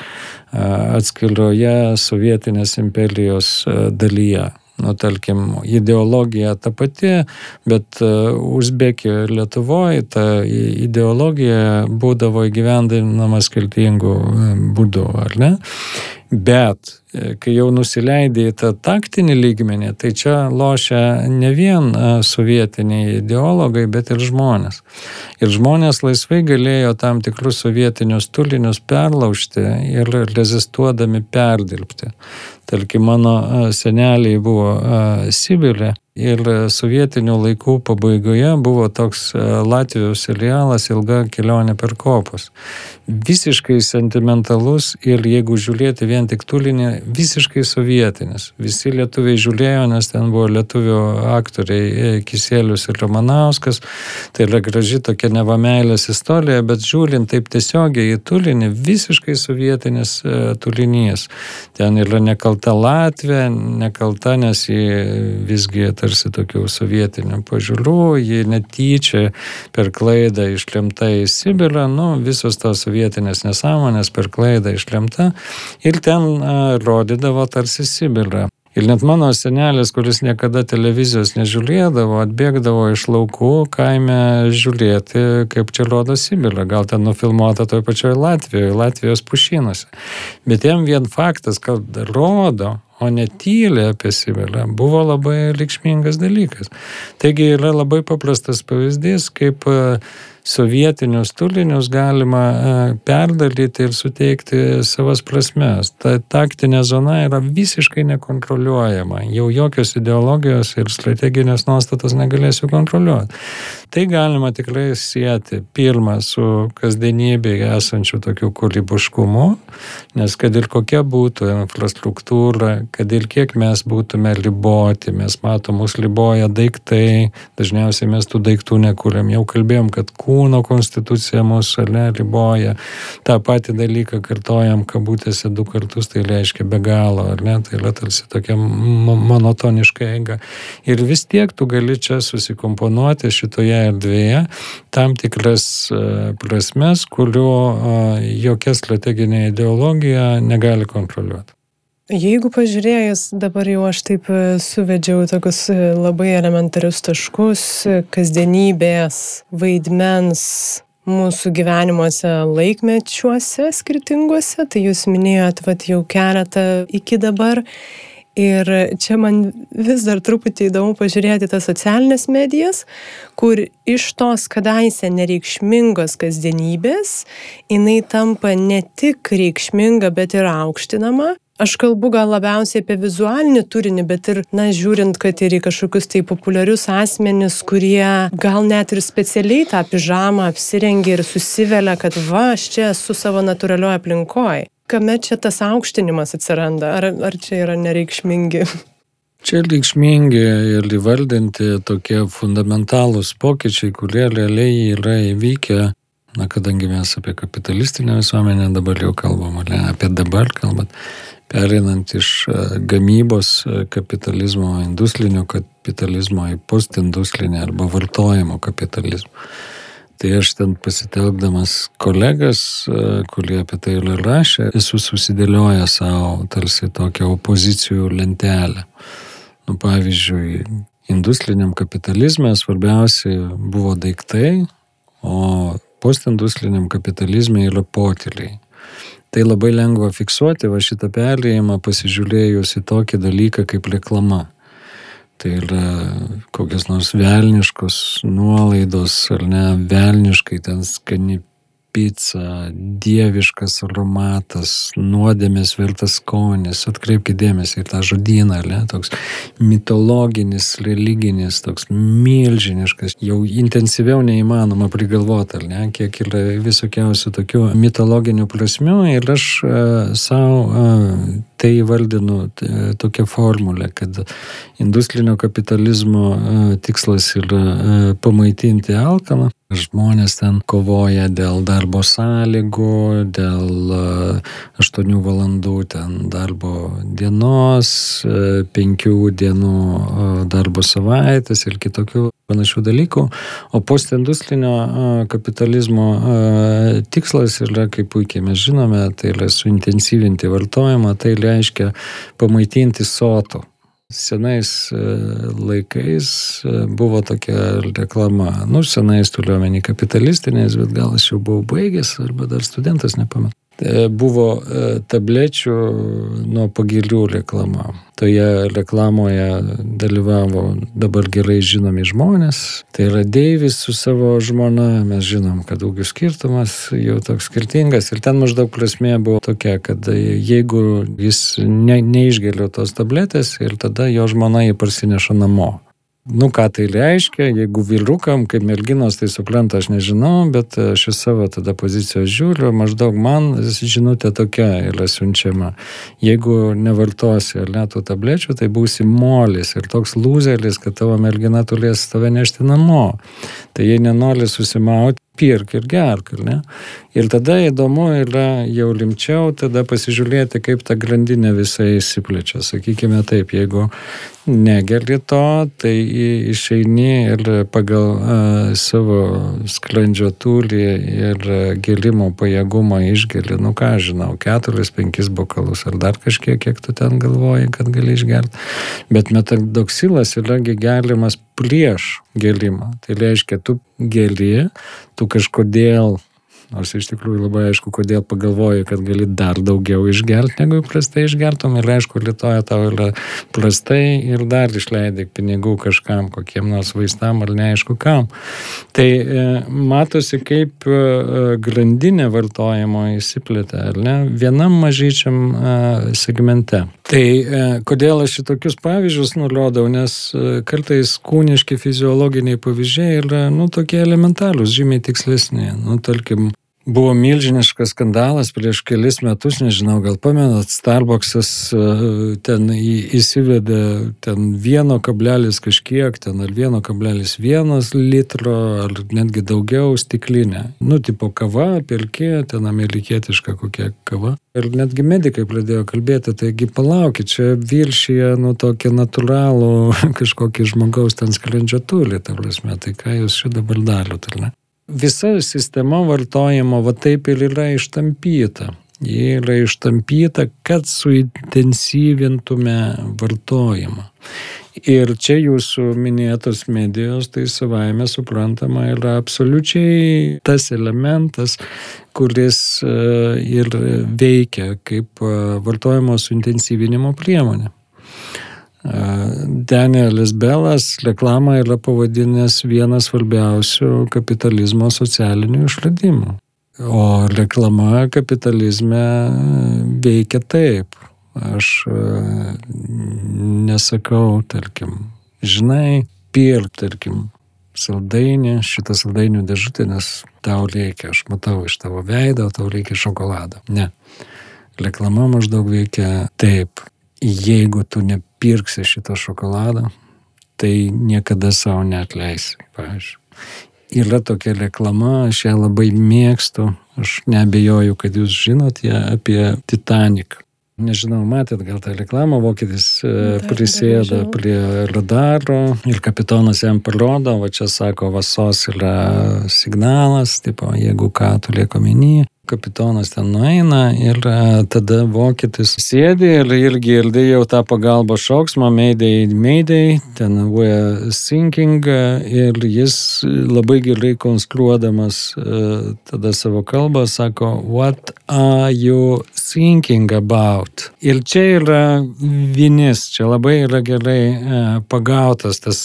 atskiroje sovietinės imperijos dalyje nu, tarkim, ideologija ta pati, bet Uzbekijoje ir Lietuvoje ta ideologija būdavo įgyvendinama skirtingų e, būdų, ar ne? Bet e, kai jau nusileidė į tą taktinį lygmenį, tai čia lošia ne vien e, sovietiniai ideologai, bet ir žmonės. Ir žmonės laisvai galėjo tam tikrus sovietinius tulinius perlaužti ir rezistuodami perdirbti. Tarkim, mano seneliai buvo Sibirė Ir sovietinių laikų pabaigoje buvo toks Latvijos serialas Ilga kelionė per kopus. Visiškai sentimentalus ir jeigu žiūrėti vien tik tulinį, visiškai sovietinis. Visi lietuviai žiūrėjo, nes ten buvo lietuvių aktoriai e, Kisėlius ir Romanauskas. Tai yra graži tokia nevameilės istorija, bet žiūrint taip tiesiogiai į tulinį, visiškai sovietinis e, tulinys. Ten yra nekalta Latvija, nekalta, nes jį visgi tarsi tokių sovietinių pažiūrų, ji netyčia per klaidą išlemta į Sibirą, nu, visos tos sovietinės nesąmonės per klaidą išlemta ir ten rodydavo tarsi Sibirą. Ir net mano senelis, kuris niekada televizijos nežiūrėdavo, atbėgdavo iš laukų kaime žiūrėti, kaip čia rodo Sibirą. Gal ten nufilmuota toje pačioje Latvijoje, Latvijos pušynuose. Bet jam vien faktas, kad rodo, o ne tyli apie Sibirą, buvo labai reikšmingas dalykas. Taigi yra labai paprastas pavyzdys, kaip sovietinius tulinius galima e, perdalyti ir suteikti savas prasmes. Ta taktinė zona yra visiškai nekontroliuojama. Jau jokios ideologijos ir strateginės nuostatos negalėsiu kontroliuoti. Tai galima tikrai sieti pirmą su kasdienybėje esančiu tokiu kūrybiškumu, nes kad ir kokia būtų infrastruktūra, kad ir kiek mes būtume riboti, mes matom, mus liboja daiktai, dažniausiai mes tų daiktų nekūrėm. Jau kalbėjom, kad kūrėm kūno konstitucija mūsų ne, riboja. Ta pati dalyką kartojam kabutėse du kartus, tai reiškia be galo, ar ne, tai yra tarsi tokia monotoniška eiga. Ir vis tiek tu gali čia susikomponuoti šitoje erdvėje tam tikras e, prasmes, kurių e, jokia strateginė ideologija negali kontroliuoti. Jeigu pažiūrėjus, dabar jau aš taip e, suvedžiau tokius e, labai elementarius taškus e, kasdienybės, vaidmens mūsų gyvenimuose laikmečiuose skirtinguose, tai jūs minėjot vat, jau keletą iki dabar. Ir čia man vis dar truputį įdomu pažiūrėti tas socialinės medijas, kur iš tos kadaise nereikšmingos kasdienybės jinai tampa ne tik reikšminga, bet ir aukštinama. Aš kalbu gal labiausiai apie vizualinį turinį, bet ir, na, žiūrint, kad ir į kažkokius tai populiarius asmenis, kurie gal net ir specialiai tą pižamą apsirengia ir susivelia, kad va, aš čia esu savo natūralioje aplinkoje. Kame čia tas aukštinimas atsiranda? Ar, ar čia yra nereikšmingi? Čia reikšmingi ir įvardinti tokie fundamentalūs pokyčiai, kurie realiai yra įvykę Na, kadangi mes apie kapitalistinę visuomenę dabar jau kalbam, ne, apie dabar kalbant, perinant iš e, gamybos e, kapitalizmo, industrinio kapitalizmo į postindustrinį arba vartojimo kapitalizmą. Tai aš ten pasitelkdamas kolegas, e, kurie apie tai ir rašė, esu susidėlioję savo tarsi tokią opozicijų lentelę. Nu, pavyzdžiui, industriniam kapitalizme svarbiausia buvo daiktai, o postindustriniam kapitalizme yra potiliai tai labai lengva fiksuoti va šitą perėjimą pasižiūrėjus į tokį dalyką kaip reklama. Tai yra kokios nors velniškos nuolaidos ar ne velniškai ten skani pica, dieviškas aromatas, nuodėmės vertas skonis. Atkreipkite dėmesį į tą žodyną, ne? toks mitologinis, religinis, toks milžiniškas, jau intensyviau neįmanoma prigalvoti, ne? kiek yra visokiausių tokių mitologinių prasmių ir aš uh, savo uh, tai įvardinu tokią formulę, kad industrinio kapitalizmo uh, tikslas yra uh, pamaitinti alkaną Žmonės ten kovoja dėl darbo sąlygų, dėl 8 e, valandų ten darbo dienos, 5 e, dienų e, darbo savaitės ir kitokių panašių dalykų. O postindustrinio kapitalizmo tikslas yra, kaip puikiai mes žinome, tai yra suintensyvinti vartojimą, tai reiškia pamaitinti sotų senais e, laikais e, buvo tokia reklama, nu, senais turiuomenį kapitalistiniais, bet gal aš jau buvau baigęs arba dar studentas, nepamenu. E, buvo tablečių nuo pagilių reklama. Toje reklamoje dalyvavo dabar gerai žinomi žmonės. Tai yra Deivis su savo žmona, mes žinom, kad daugiau skirtumas jau toks skirtingas. Ir ten maždaug prasmė buvo tokia, kad jeigu jis ne, neišgelio tos tabletės ir tada jo žmona jį parsineša namo. Nu, ką tai reiškia, jeigu vyrukam, kaip merginos, tai supranta, aš nežinau, bet aš iš savo tada pozicijos žiūriu, maždaug man žinutė tokia yra siunčiama. Jeigu nevartosi ar netų tablečių, tai būsi molis ir toks lūzelis, kad tavo mergina turės tave nešti namo. Tai jei nenori susimauti, pirk ir gerk, ne? Ir tada įdomu yra jau rimčiau tada pasižiūrėti, kaip ta grandinė visai įsiplečia. Sakykime taip, jeigu negeri to, tai išeini ir pagal uh, savo skrandžio tūlį ir gelimo pajėgumą išgeli, nu ką žinau, keturis, penkis bokalus ar dar kažkiek, kiek tu ten galvoji, kad gali išgerti. Bet metadoksilas yragi geriamas prieš gelimą. Tai reiškia, tu geli, tu kažkodėl Nors iš tikrųjų labai aišku, kodėl pagalvoji, kad gali dar daugiau išgerti, negu įprastai išgertum. Ir aišku, Lietuvoje tau yra prastai ir dar išleidai pinigų kažkam, kokiem nors vaistam ar neaišku kam. Tai e, matosi, kaip e, grandinė vartojimo įsiplėtė, ar ne, vienam mažyčiam e, segmente. Tai e, kodėl aš šitokius pavyzdžius nurodau, nes e, kartais kūniški fiziologiniai pavyzdžiai yra, nu, tokie elementarūs, žymiai tikslesni. Nu, tarkim, Buvo milžiniškas skandalas prieš kelis metus, nežinau, gal pamenat, Starbucksas e, ten įsivedė ten vieno kablelis kažkiek, ten ar vieno kablelis vienas litro, ar netgi daugiau stiklinę. Nu, tipo kava, pelkė, ten amerikietiška kokia kava. Ir netgi medikai pradėjo kalbėti, taigi palaukit, čia viršyje, nu, tokį natūralų kažkokį žmogaus ten skrandžio tūlį, ta prasme, tai ką jūs čia dabar darote, ar ne? Visa sistema vartojimo va taip ir yra ištampyta. Ji yra ištampyta, kad suintensyvintume vartojimą. Ir čia jūsų minėtos medijos, tai savaime suprantama, yra absoliučiai tas elementas, kuris e, ir veikia kaip e, vartojimo suintensyvinimo priemonė. Danielis Belas reklamą yra pavadinęs vienas svarbiausių kapitalizmo socialinių išradimų. O reklama kapitalizme veikia taip. Aš nesakau, tarkim, žinai, pirk, tarkim, saldainį, šitą saldainių dėžutę, nes tau reikia, aš matau iš tavo veido, tau reikia šokolado. Ne. Reklama maždaug veikia taip jeigu tu nepirksi šito šokolado, tai niekada savo neatleisi, pavyzdžiui. Yra tokia reklama, aš ją labai mėgstu, aš nebejoju, kad jūs žinot ją apie Titanic. Nežinau, matėt gal tą reklamą, vokietis e, prisėda prie radaro ir kapitonas jam parodo, va čia sako, vasos yra signalas, tipo, jeigu ką tu lieko menį, kapitonas ten nueina ir e, tada vokietis sėdi ir irgi girdi jau tą pagalbos šauksmą, meidai, meidai, ten we're sinking ir jis labai gerai konstruodamas e, tada savo kalbą sako, what are you thinking about? Ir čia yra vinis, čia labai yra gerai e, pagautas tas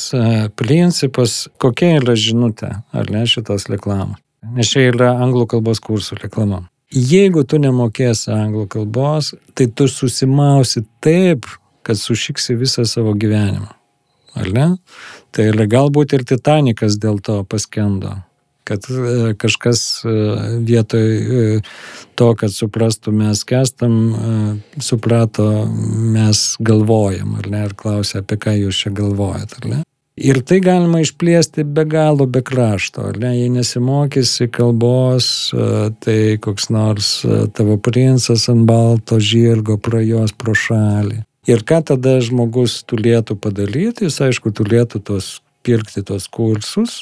principas, kokia yra žinutė, ar ne šitos reklamos. Nes čia yra anglų kalbos kursų reklama. Jeigu tu nemokėsi anglų kalbos, tai tu susimausi taip, kad sušiksi visą savo gyvenimą. Ar ne? Tai yra galbūt ir Titanikas dėl to paskendo kad e, kažkas e, vietoj e, to, kad suprastų mes kestam, suprato mes galvojam, ar ne, ir klausia, apie ką jūs čia galvojat, ar ne. Ir tai galima išplėsti be galo, be krašto. Ne, jei nesimokysi kalbos, tai koks nors tavo princas ant balto žirgo prajos pro šalį. Ir ką tada žmogus turėtų padaryti, jis aišku turėtų tos pirkti tos kursus,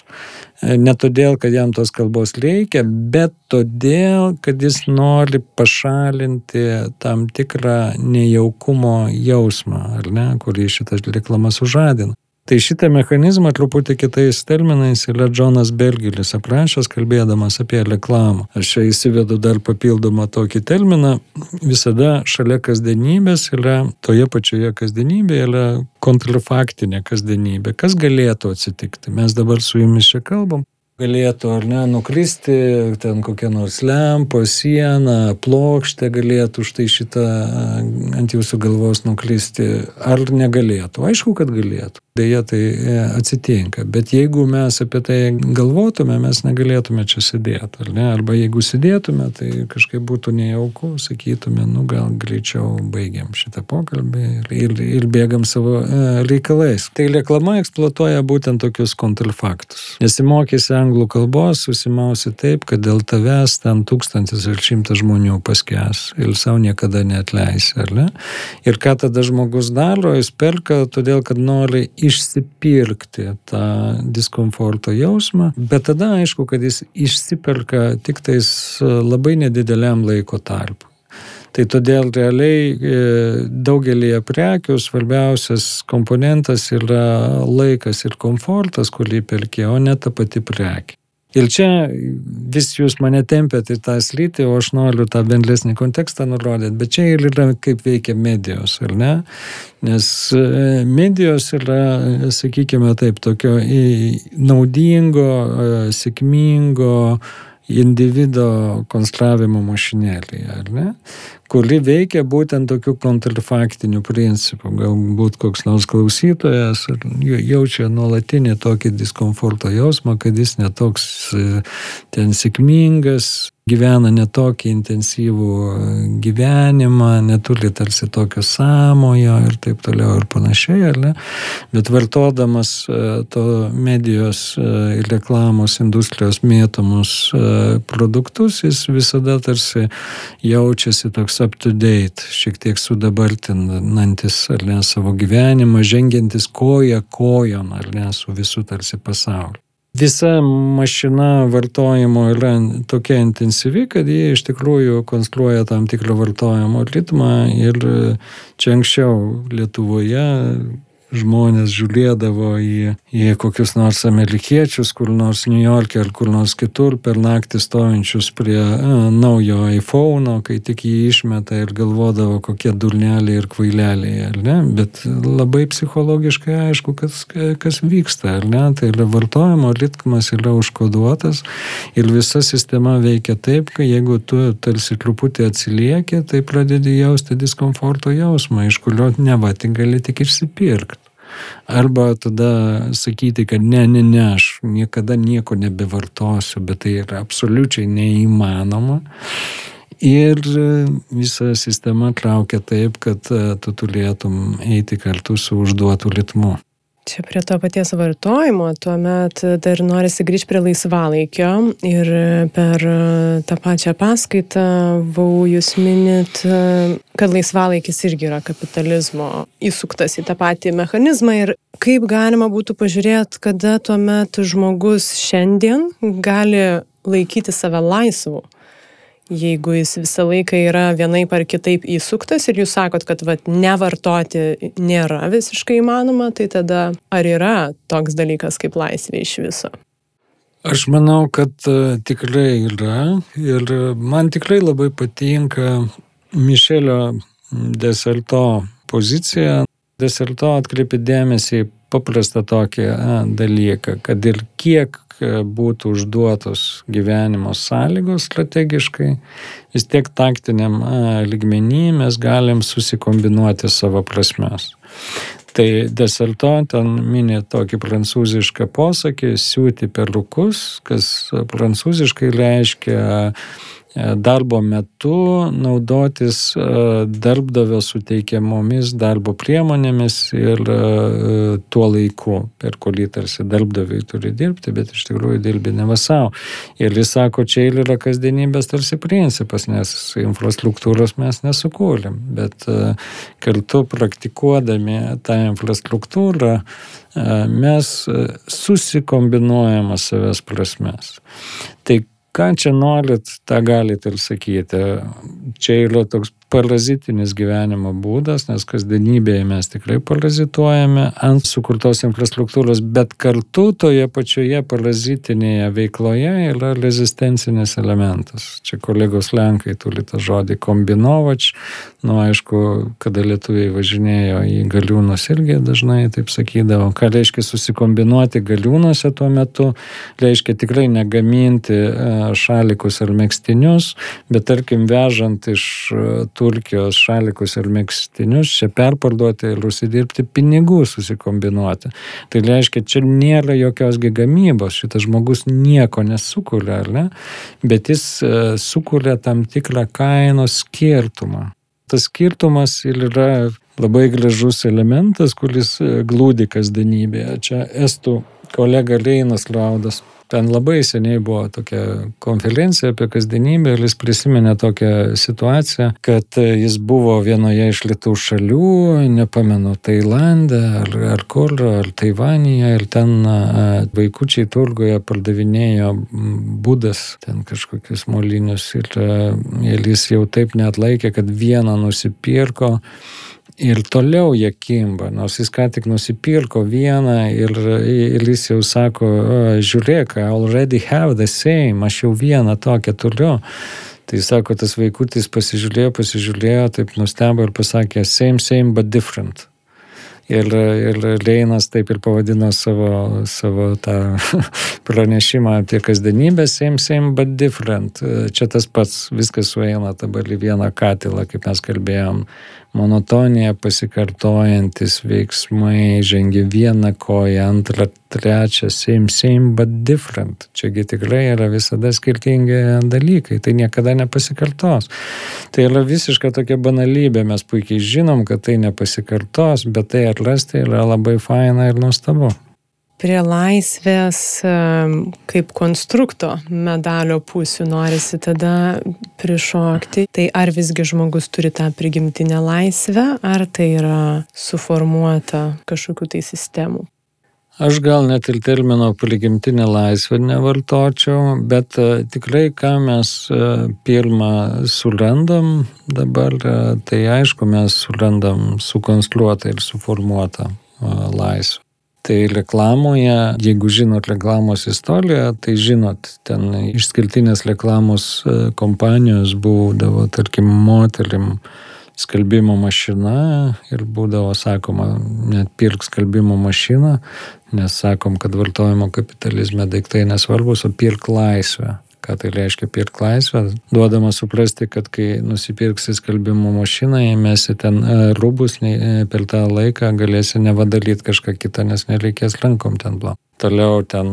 ne todėl, kad jam tos kalbos reikia, bet todėl, kad jis nori pašalinti tam tikrą nejaukumo jausmą, ar ne, kurį šitas reklamas užadina. Tai šitą mechanizmą truputį kitais terminais yra Džonas Bergelis aprašęs, kalbėdamas apie reklamą. Aš čia įsivedu dar papildomą tokį terminą. Visada šalia kasdienybės yra, toje pačioje kasdienybėje yra kontrafaktinė kasdienybė. Kas galėtų atsitikti? Mes dabar su jumis čia kalbam galėtų ar ne nukristi, ten kokia nors lempa, siena, plokštė galėtų štai šitą ant jūsų galvos nukristi, ar negalėtų? Aišku, kad galėtų. Deja, tai e, atsitinka. Bet jeigu mes apie tai galvotume, mes negalėtume čia sėdėti, ar ne? Arba jeigu sėdėtume, tai kažkaip būtų nejauku, sakytume, nu gal greičiau baigiam šitą pokalbį ir, ir, ir bėgam savo e, reikalais. Tai reklama eksploatuoja būtent tokius kontrafaktus. Nesimokysi anglų kalbos, susimausi taip, kad dėl tavęs ten tūkstantis ar šimtas žmonių paskęs ir savo niekada neatleisi, ar ne? Ir ką tada žmogus daro, jis perka todėl, kad nori išsipirkti tą diskomforto jausmą, bet tada aišku, kad jis išsiperka tik tais labai nedideliam laiko tarpu. Tai todėl realiai e, daugelį prekių svarbiausias komponentas yra laikas ir komfortas, kurį perki, o ne ta pati prekė. Ir čia vis jūs mane tempėt į tą slytį, o aš noriu tą bendresnį kontekstą nurodyti, bet čia ir yra kaip veikia medijos, ar ne? Nes e, medijos yra, sakykime taip, tokio naudingo, e, sėkmingo, individo konstravimo mašinėlė, ar ne? kuri veikia būtent tokiu kontrfaktiniu principu. Galbūt koks nors klausytojas jaučia nuolatinį tokį diskomforto jausmą, kad jis netoks e, ten sėkmingas, gyvena netokį intensyvų gyvenimą, neturi tarsi tokio samojo ir taip toliau ir panašiai, ar ne? Bet vartodamas e, to medijos e, ir reklamos industrijos mėtomus produktus, jis visada tarsi jaučiasi toks up to date, šiek tiek sudabartinantis, ar ne, savo gyvenimą, žengiantis koja kojon, ar ne, su visų tarsi pasauliu. Visa mašina vartojimo yra tokia intensyvi, kad jie iš tikrųjų konstruoja tam tikrą vartojimo ritmą ir čia anksčiau Lietuvoje žmonės žiūrėdavo į, į kokius nors amerikiečius, kur nors New York'e ar kur nors kitur per naktį stovinčius prie a, naujo iPhone'o, kai tik jį išmeta ir galvodavo, kokie durneliai ir kvaileliai, ar ne? Bet labai psichologiškai aišku, kas, kas vyksta, ar ne? Tai yra vartojimo ritmas yra užkoduotas ir visa sistema veikia taip, kad jeigu tu tarsi truputį atsilieki, tai pradedi jausti diskomforto jausmą, iš kurio neva tik gali tik išsipirkti. Arba tada sakyti, kad ne, ne, ne, aš niekada nieko nebevartosiu, bet tai yra absoliučiai neįmanoma. Ir visa sistema traukia taip, kad tu turėtum eiti kartu su užduotu ritmu. Čia prie to paties vartojimo, tuomet dar norisi grįžti prie laisvalaikio. Ir per tą pačią paskaitą buvau jūs minit, kad laisvalaikis irgi yra kapitalizmo įsuktas į tą patį mechanizmą. Ir kaip galima būtų pažiūrėti, kada tuomet žmogus šiandien gali laikyti save laisvu jeigu jis visą laiką yra vienaip ar kitaip įsuktas ir jūs sakot, kad vat, nevartoti nėra visiškai įmanoma, tai tada ar yra toks dalykas kaip laisvė iš viso? Aš manau, kad uh, tikrai yra ir man tikrai labai patinka Mišelio Deserto pozicija. Deserto atkreipi dėmesį į paprastą tokį a, dalyką, kad ir kiek būtų užduotos gyvenimo sąlygos strategiškai, vis tiek taktiniam ligmenį mes galim susikombinuoti savo prasmes. Tai deserto ten mini tokį prancūzišką posakį siūti perukus, kas prancūziškai reiškia E, darbo metu naudotis e, darbdavio suteikiamomis darbo priemonėmis ir e, tuo laiku, per kurį tarsi darbdaviai turi dirbti, bet iš tikrųjų dirbi ne vasau. Ir jis sako, čia yra kasdienybės tarsi principas, nes infrastruktūros mes nesukūrėm, bet kartu praktikuodami tą infrastruktūrą mes susikombinuojame savęs prasmes. Tai ką čia norit, tą galit ir sakyti. Čia yra toks parazitinis gyvenimo būdas, nes kasdienybėje mes tikrai parazituojame ant sukurtos infrastruktūros, bet kartu toje pačioje parazitinėje veikloje yra rezistencinis elementas. Čia kolegos Lenkai turi tą žodį kombinovač, nu aišku, kada lietuviai važinėjo į galiūnus irgi dažnai taip sakydavo, ką reiškia susikombinuoti galiūnuose tuo metu, reiškia tikrai negaminti e, šalikus ar mėgstinius, bet tarkim vežant iš tų Turkijos šalikus ir mėgstinius čia perparduoti ir užsidirbti pinigų susikombinuoti. Tai reiškia, čia nėra jokios gamybos, šitas žmogus nieko nesukuria, ar ne? Bet jis e, sukuria tam tikrą kainos skirtumą. Tas skirtumas ir yra labai gražus elementas, kuris e, glūdi kasdienybėje. Čia estų kolega Leinas Laudas Ten labai seniai buvo tokia konferencija apie kasdienybę ir jis prisiminė tokią situaciją, kad jis buvo vienoje iš lietų šalių, nepamenu, Tailandė ar, ar kur, ar Taivanėje ir ten vaikučiai turgoje pardavinėjo būdas, ten kažkokius molinius ir, ir jis jau taip net laikė, kad vieną nusipirko Ir toliau jie kimba, nors jis ką tik nusipirko vieną ir, ir jis jau sako, žiūrėk, I already have the same, aš jau vieną tokią turiu. Tai sako, tas vaikutis pasižiūrėjo, pasižiūrėjo, taip nustebo ir pasakė, same, same, but different. Ir, ir Leinas taip ir pavadino savo, savo tą pranešimą apie kasdienybę, same, same, but different. Čia tas pats, viskas sueina dabar į vieną katilą, kaip mes kalbėjom monotonija pasikartojantis veiksmai, žengia vieną koją, antrą, trečią, same, same, but different. Čiagi tikrai yra visada skirtingi dalykai, tai niekada nepasikartos. Tai yra visiška tokia banalybė, mes puikiai žinom, kad tai nepasikartos, bet tai atrasti yra labai faina ir nuostabu prie laisvės kaip konstrukto medalio pusių norisi tada prišokti. Tai ar visgi žmogus turi tą prigimtinę laisvę, ar tai yra suformuota kažkokiu tai sistemų? Aš gal net ir termino prigimtinė laisvė nevartočiau, bet e, tikrai ką mes e, pirmą surandam dabar, e, tai aišku, mes surandam sukonstruotą ir suformuotą laisvę. Tai reklamoje, jeigu žinot reklamos istoriją, tai žinot, ten išskirtinės reklamos e, kompanijos būdavo, tarkim, moterim skalbimo mašina ir būdavo sakoma, net pirk skalbimo mašiną, nes sakom, kad vartojimo kapitalizme daiktai nesvarbus, o pirk laisvę. Ką tai reiškia pirk laisvę? Duodama suprasti, kad kai nusipirksi skalbimo mašiną, įmesi ten e, rūbus, e, per tą laiką galėsi nevadalyti kažką kitą, nes nereikės rankom ten blom. Toliau ten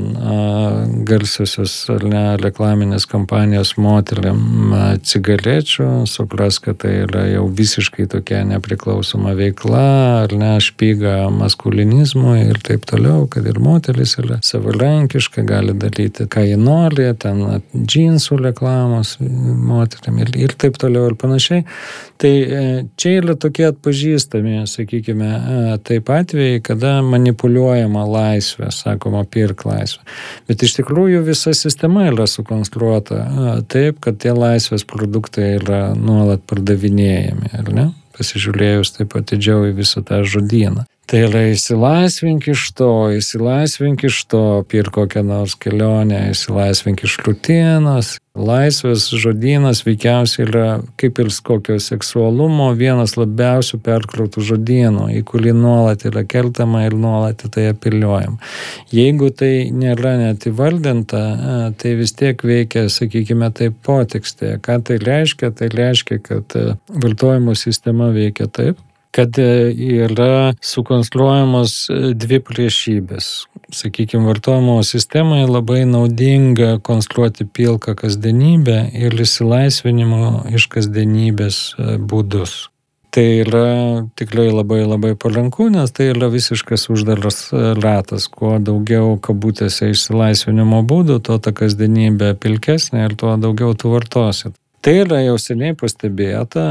garsiosios ar ne reklaminės kampanijos moteriam cigarečių, supras, kad tai yra jau visiškai tokia nepriklausoma veikla, ar ne špyga maskulinizmui ir taip toliau, kad ir moteris yra savarankiška, gali daryti, ką ji nori, ten džinsų reklamos moteriam ir, ir taip toliau ir panašiai. Tai e, čia yra tokie atpažįstami, sakykime, taip atvejai, kada manipuliuojama laisvė, sako sakoma, pirk laisvę. Bet iš tikrųjų visa sistema yra sukonstruota taip, kad tie laisvės produktai yra nuolat pardavinėjami, ar ne? Pasižiūrėjus taip atidžiau į visą tą žodyną. Tai yra įsilaisvink iš to, įsilaisvink iš to, pir kokią nors kelionę, įsilaisvink iš rutinos. Laisvės žodynas veikiausiai yra kaip ir kokio seksualumo vienas labiausiai perkrautų žodynų, į kurį nuolat yra keltama ir nuolat į tai apeliuojam. Jeigu tai nėra net įvardinta, tai vis tiek veikia, sakykime, taip potekstė. Ką tai reiškia? Tai reiškia, kad vartojimo sistema veikia taip, kad e, yra sukonstruojamos e, dvi priešybės. Sakykime, vartojimo sistemai labai naudinga konstruoti pilką kasdienybę ir įsilaisvinimo iš kasdienybės e, būdus. Tai yra tikrai labai labai palanku, nes tai yra visiškas uždaras ratas. Kuo daugiau kabutėse išsilaisvinimo būdų, tuo ta kasdienybė pilkesnė ir tuo daugiau tu vartosit. Tai yra jau seniai pastebėta,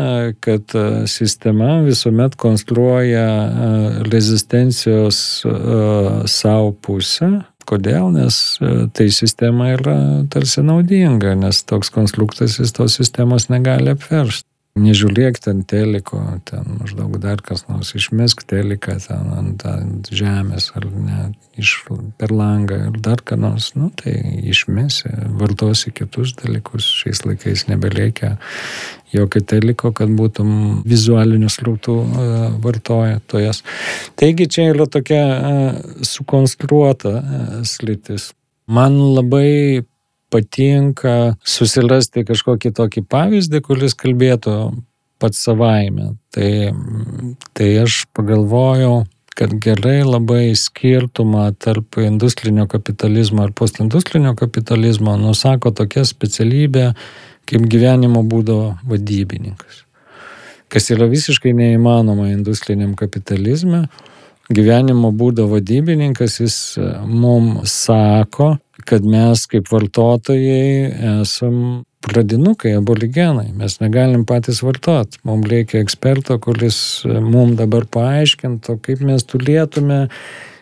kad e, sistema visuomet konstruoja e, rezistencijos e, savo pusę. Kodėl? Nes tai sistema yra tarsi naudinga, nes toks konstruktas jis tos sistemos negali apveršti. Nežiūrėk ten teliko, ten maždaug dar kas nors, išmesk teliką ten ant, ant žemės ar ne, iš, per langą ir dar ką nors, nu tai išmesi, vartosi kitus dalykus, šiais laikais nebereikia jokio teliko, kad būtum vizualinių srautų uh, vartotojas. Taigi čia yra tokia uh, sukonstruota uh, slitis. Man labai patinka susirasti kažkokį tokį pavyzdį, kuris kalbėtų pats savaime. Tai, tai aš pagalvojau, kad gerai labai skirtumą tarp industrinio kapitalizmo ir postindustrinio kapitalizmo nusako tokia specialybė kaip gyvenimo būdo vadybininkas. Kas yra visiškai neįmanoma industriniam kapitalizme. Gyvenimo būdo vadybininkas jis mums sako, kad mes kaip vartotojai esam pradinukai, aborigenai. Mes negalim patys vartoti. Mums reikia eksperto, kuris mums dabar paaiškintų, kaip mes turėtume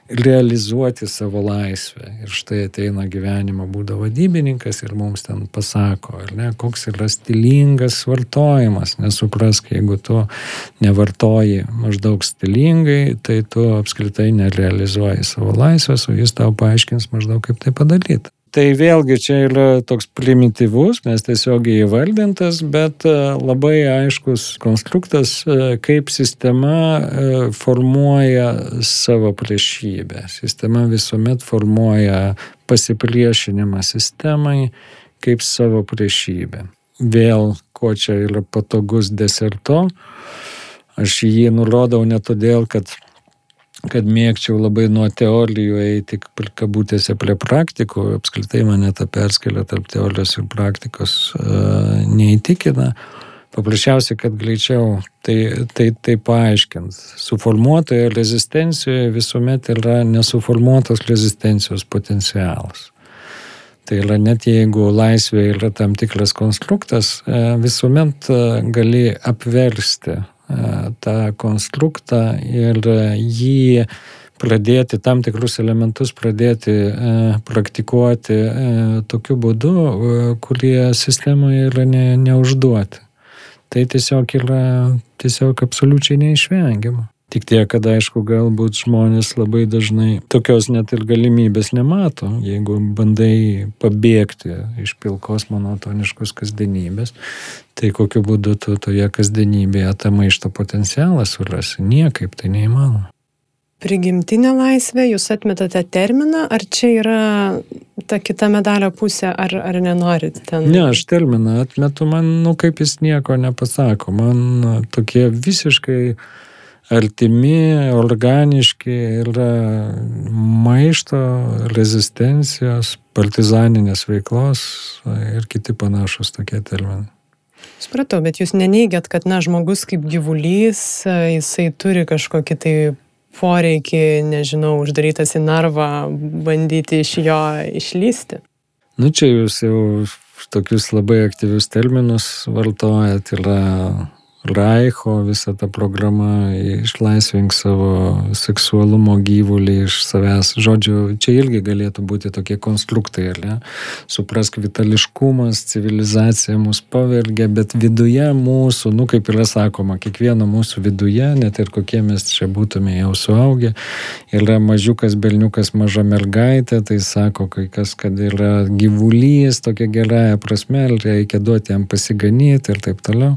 realizuoti savo laisvę. Ir štai ateina gyvenimo būdo vadybininkas ir mums ten pasako, ne, koks yra stilingas vartojimas. Nesuprask, jeigu tu nevartoji maždaug stilingai, tai tu apskritai nerealizuoji savo laisvės, o jis tau paaiškins maždaug kaip tai padaryti. Tai vėlgi čia yra toks primityvus, mes tiesiog įvardintas, bet e, labai aiškus konstruktas, e, kaip sistema e, formuoja savo priešybę. Sistema visuomet formuoja pasipriešinimą sistemai kaip savo priešybę. Vėl, ko čia yra patogus deserto, aš jį nurodau ne todėl, kad kad mėgčiau labai nuo teorijų eiti kabutėse prie praktikų, apskritai mane ta perskelė tarp teorijos ir praktikos uh, neįtikina. Paprasčiausiai, kad greičiau tai, tai, tai paaiškint. Suformuotoje rezistencijoje visuomet yra nesuformuotos rezistencijos potencialas. Tai yra net jeigu laisvė yra tam tikras konstruktas, visuomet gali apversti tą konstruktą ir jį pradėti tam tikrus elementus, pradėti e, praktikuoti e, tokiu būdu, e, kurie sistemoje yra ne, neužduoti. Tai tiesiog yra tiesiog absoliučiai neišvengiama. Tik tiek, kad aišku, galbūt žmonės labai dažnai tokios net ir galimybės nemato. Jeigu bandai pabėgti iš pilkos monotoniškos kasdienybės, tai kokiu būdu tu toje kasdienybėje tą maišto potencialą surasi? Niekaip tai neįmanoma. Prigimtinė laisvė, jūs atmetate terminą, ar čia yra ta kita medalio pusė, ar, ar nenorit ten? Ne, aš terminą atmetu, man, nu, kaip jis nieko nepasako, man tokie visiškai artimi, organiški yra maišto, rezistencijos, partizaninės veiklos ir kiti panašus tokie terminai. Supratau, bet jūs neneigiat, kad, na, žmogus kaip gyvulys, jisai turi kažkokį tai poreikį, nežinau, uždarytas į narvą, bandyti iš jo išlysti. Nu, čia jūs jau tokius labai aktyvius terminus vartojat, yra Raicho visa ta programa išlaisvink savo seksualumo gyvulį iš savęs. Žodžiu, čia irgi galėtų būti tokie konstruktai, ar ne? Suprask, vitališkumas, civilizacija mus pavergia, bet viduje mūsų, nu kaip yra sakoma, kiekvieno mūsų viduje, net ir kokie mes čia būtume jau suaugę, yra mažiukas berniukas, maža mergaitė, tai sako kai kas, kad yra gyvulys, tokia gerąją prasme, reikia duoti jam pasiganyti ir taip toliau.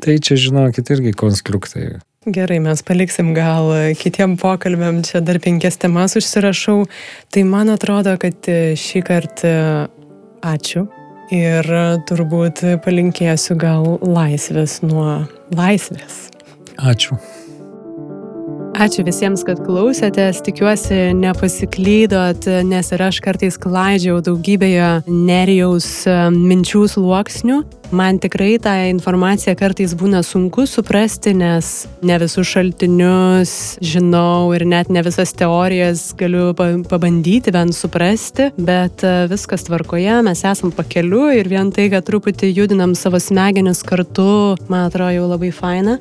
Tai čia žinokit, irgi konstruktai. Gerai, mes paliksim gal kitiem pokalbėm, čia dar penkias temas užsirašau. Tai man atrodo, kad šį kartą ačiū ir turbūt palinkėsiu gal laisvės nuo laisvės. Ačiū. Ačiū visiems, kad klausėtės, tikiuosi nepasiklydot, nes ir aš kartais klaidžiau daugybėje nerijaus minčių sluoksnių. Man tikrai tą informaciją kartais būna sunku suprasti, nes ne visus šaltinius žinau ir net ne visas teorijas galiu pabandyti bent suprasti, bet e, viskas tvarkoje, mes esam pakeliu ir vien tai, kad truputį judinam savo smegenis kartu, man atrodo jau labai faina.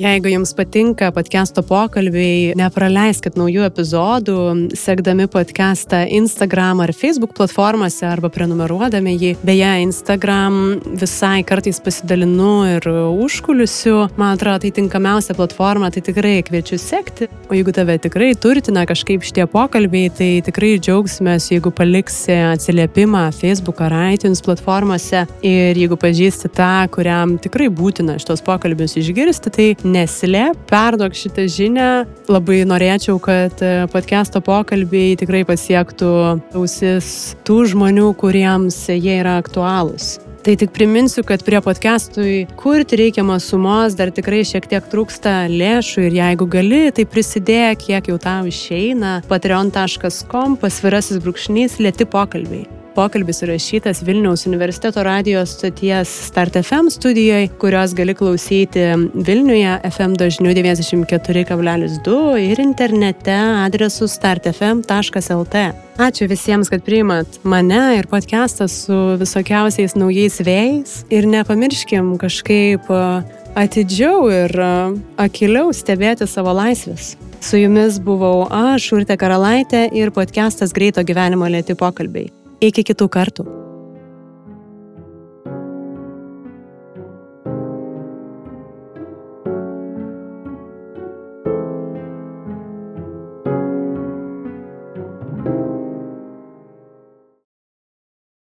Jeigu jums patinka podcast'o pokalbiai, nepraleiskit naujų epizodų, sekdami podcast'ą Instagram ar Facebook platformose arba prenumeruodami jį. Beje, Instagram visai kartais pasidalinu ir užkulisiu. Man atrodo, tai tinkamiausia platforma, tai tikrai kviečiu sekti. O jeigu tave tikrai turtina kažkaip šitie pokalbiai, tai tikrai džiaugsimės, jeigu paliksi atsiliepimą Facebook ar iTunes platformose. Ir jeigu pažįsti tą, kuriam tikrai būtina šitos pokalbius išgirsti, tai neslėp, perduok šitą žinią. Labai norėčiau, kad e, podcast'o pokalbiai tikrai pasiektų ausis tų žmonių, kuriems jie yra aktualūs. Tai tik priminsiu, kad prie podcast'ui kurti reikiamos sumos dar tikrai šiek tiek trūksta lėšų ir jeigu gali, tai prisidėk, kiek jau tau išeina. patreon.com pasvirasis brūkšnys lėti pokalbiai. Pokalbis įrašytas Vilniaus universiteto radijos stoties Start FM studijoje, kurios gali klausyti Vilniuje FM dažniu 94,2 ir internete adresu startfm.lt. Ačiū visiems, kad priimat mane ir podcastą su visokiausiais naujais vėjais ir nepamirškim kažkaip atidžiau ir akiliau stebėti savo laisvės. Su jumis buvau aš, Urte Karalaitė ir podcastas Greito gyvenimo lėti pokalbiai. Iki kitų kartų.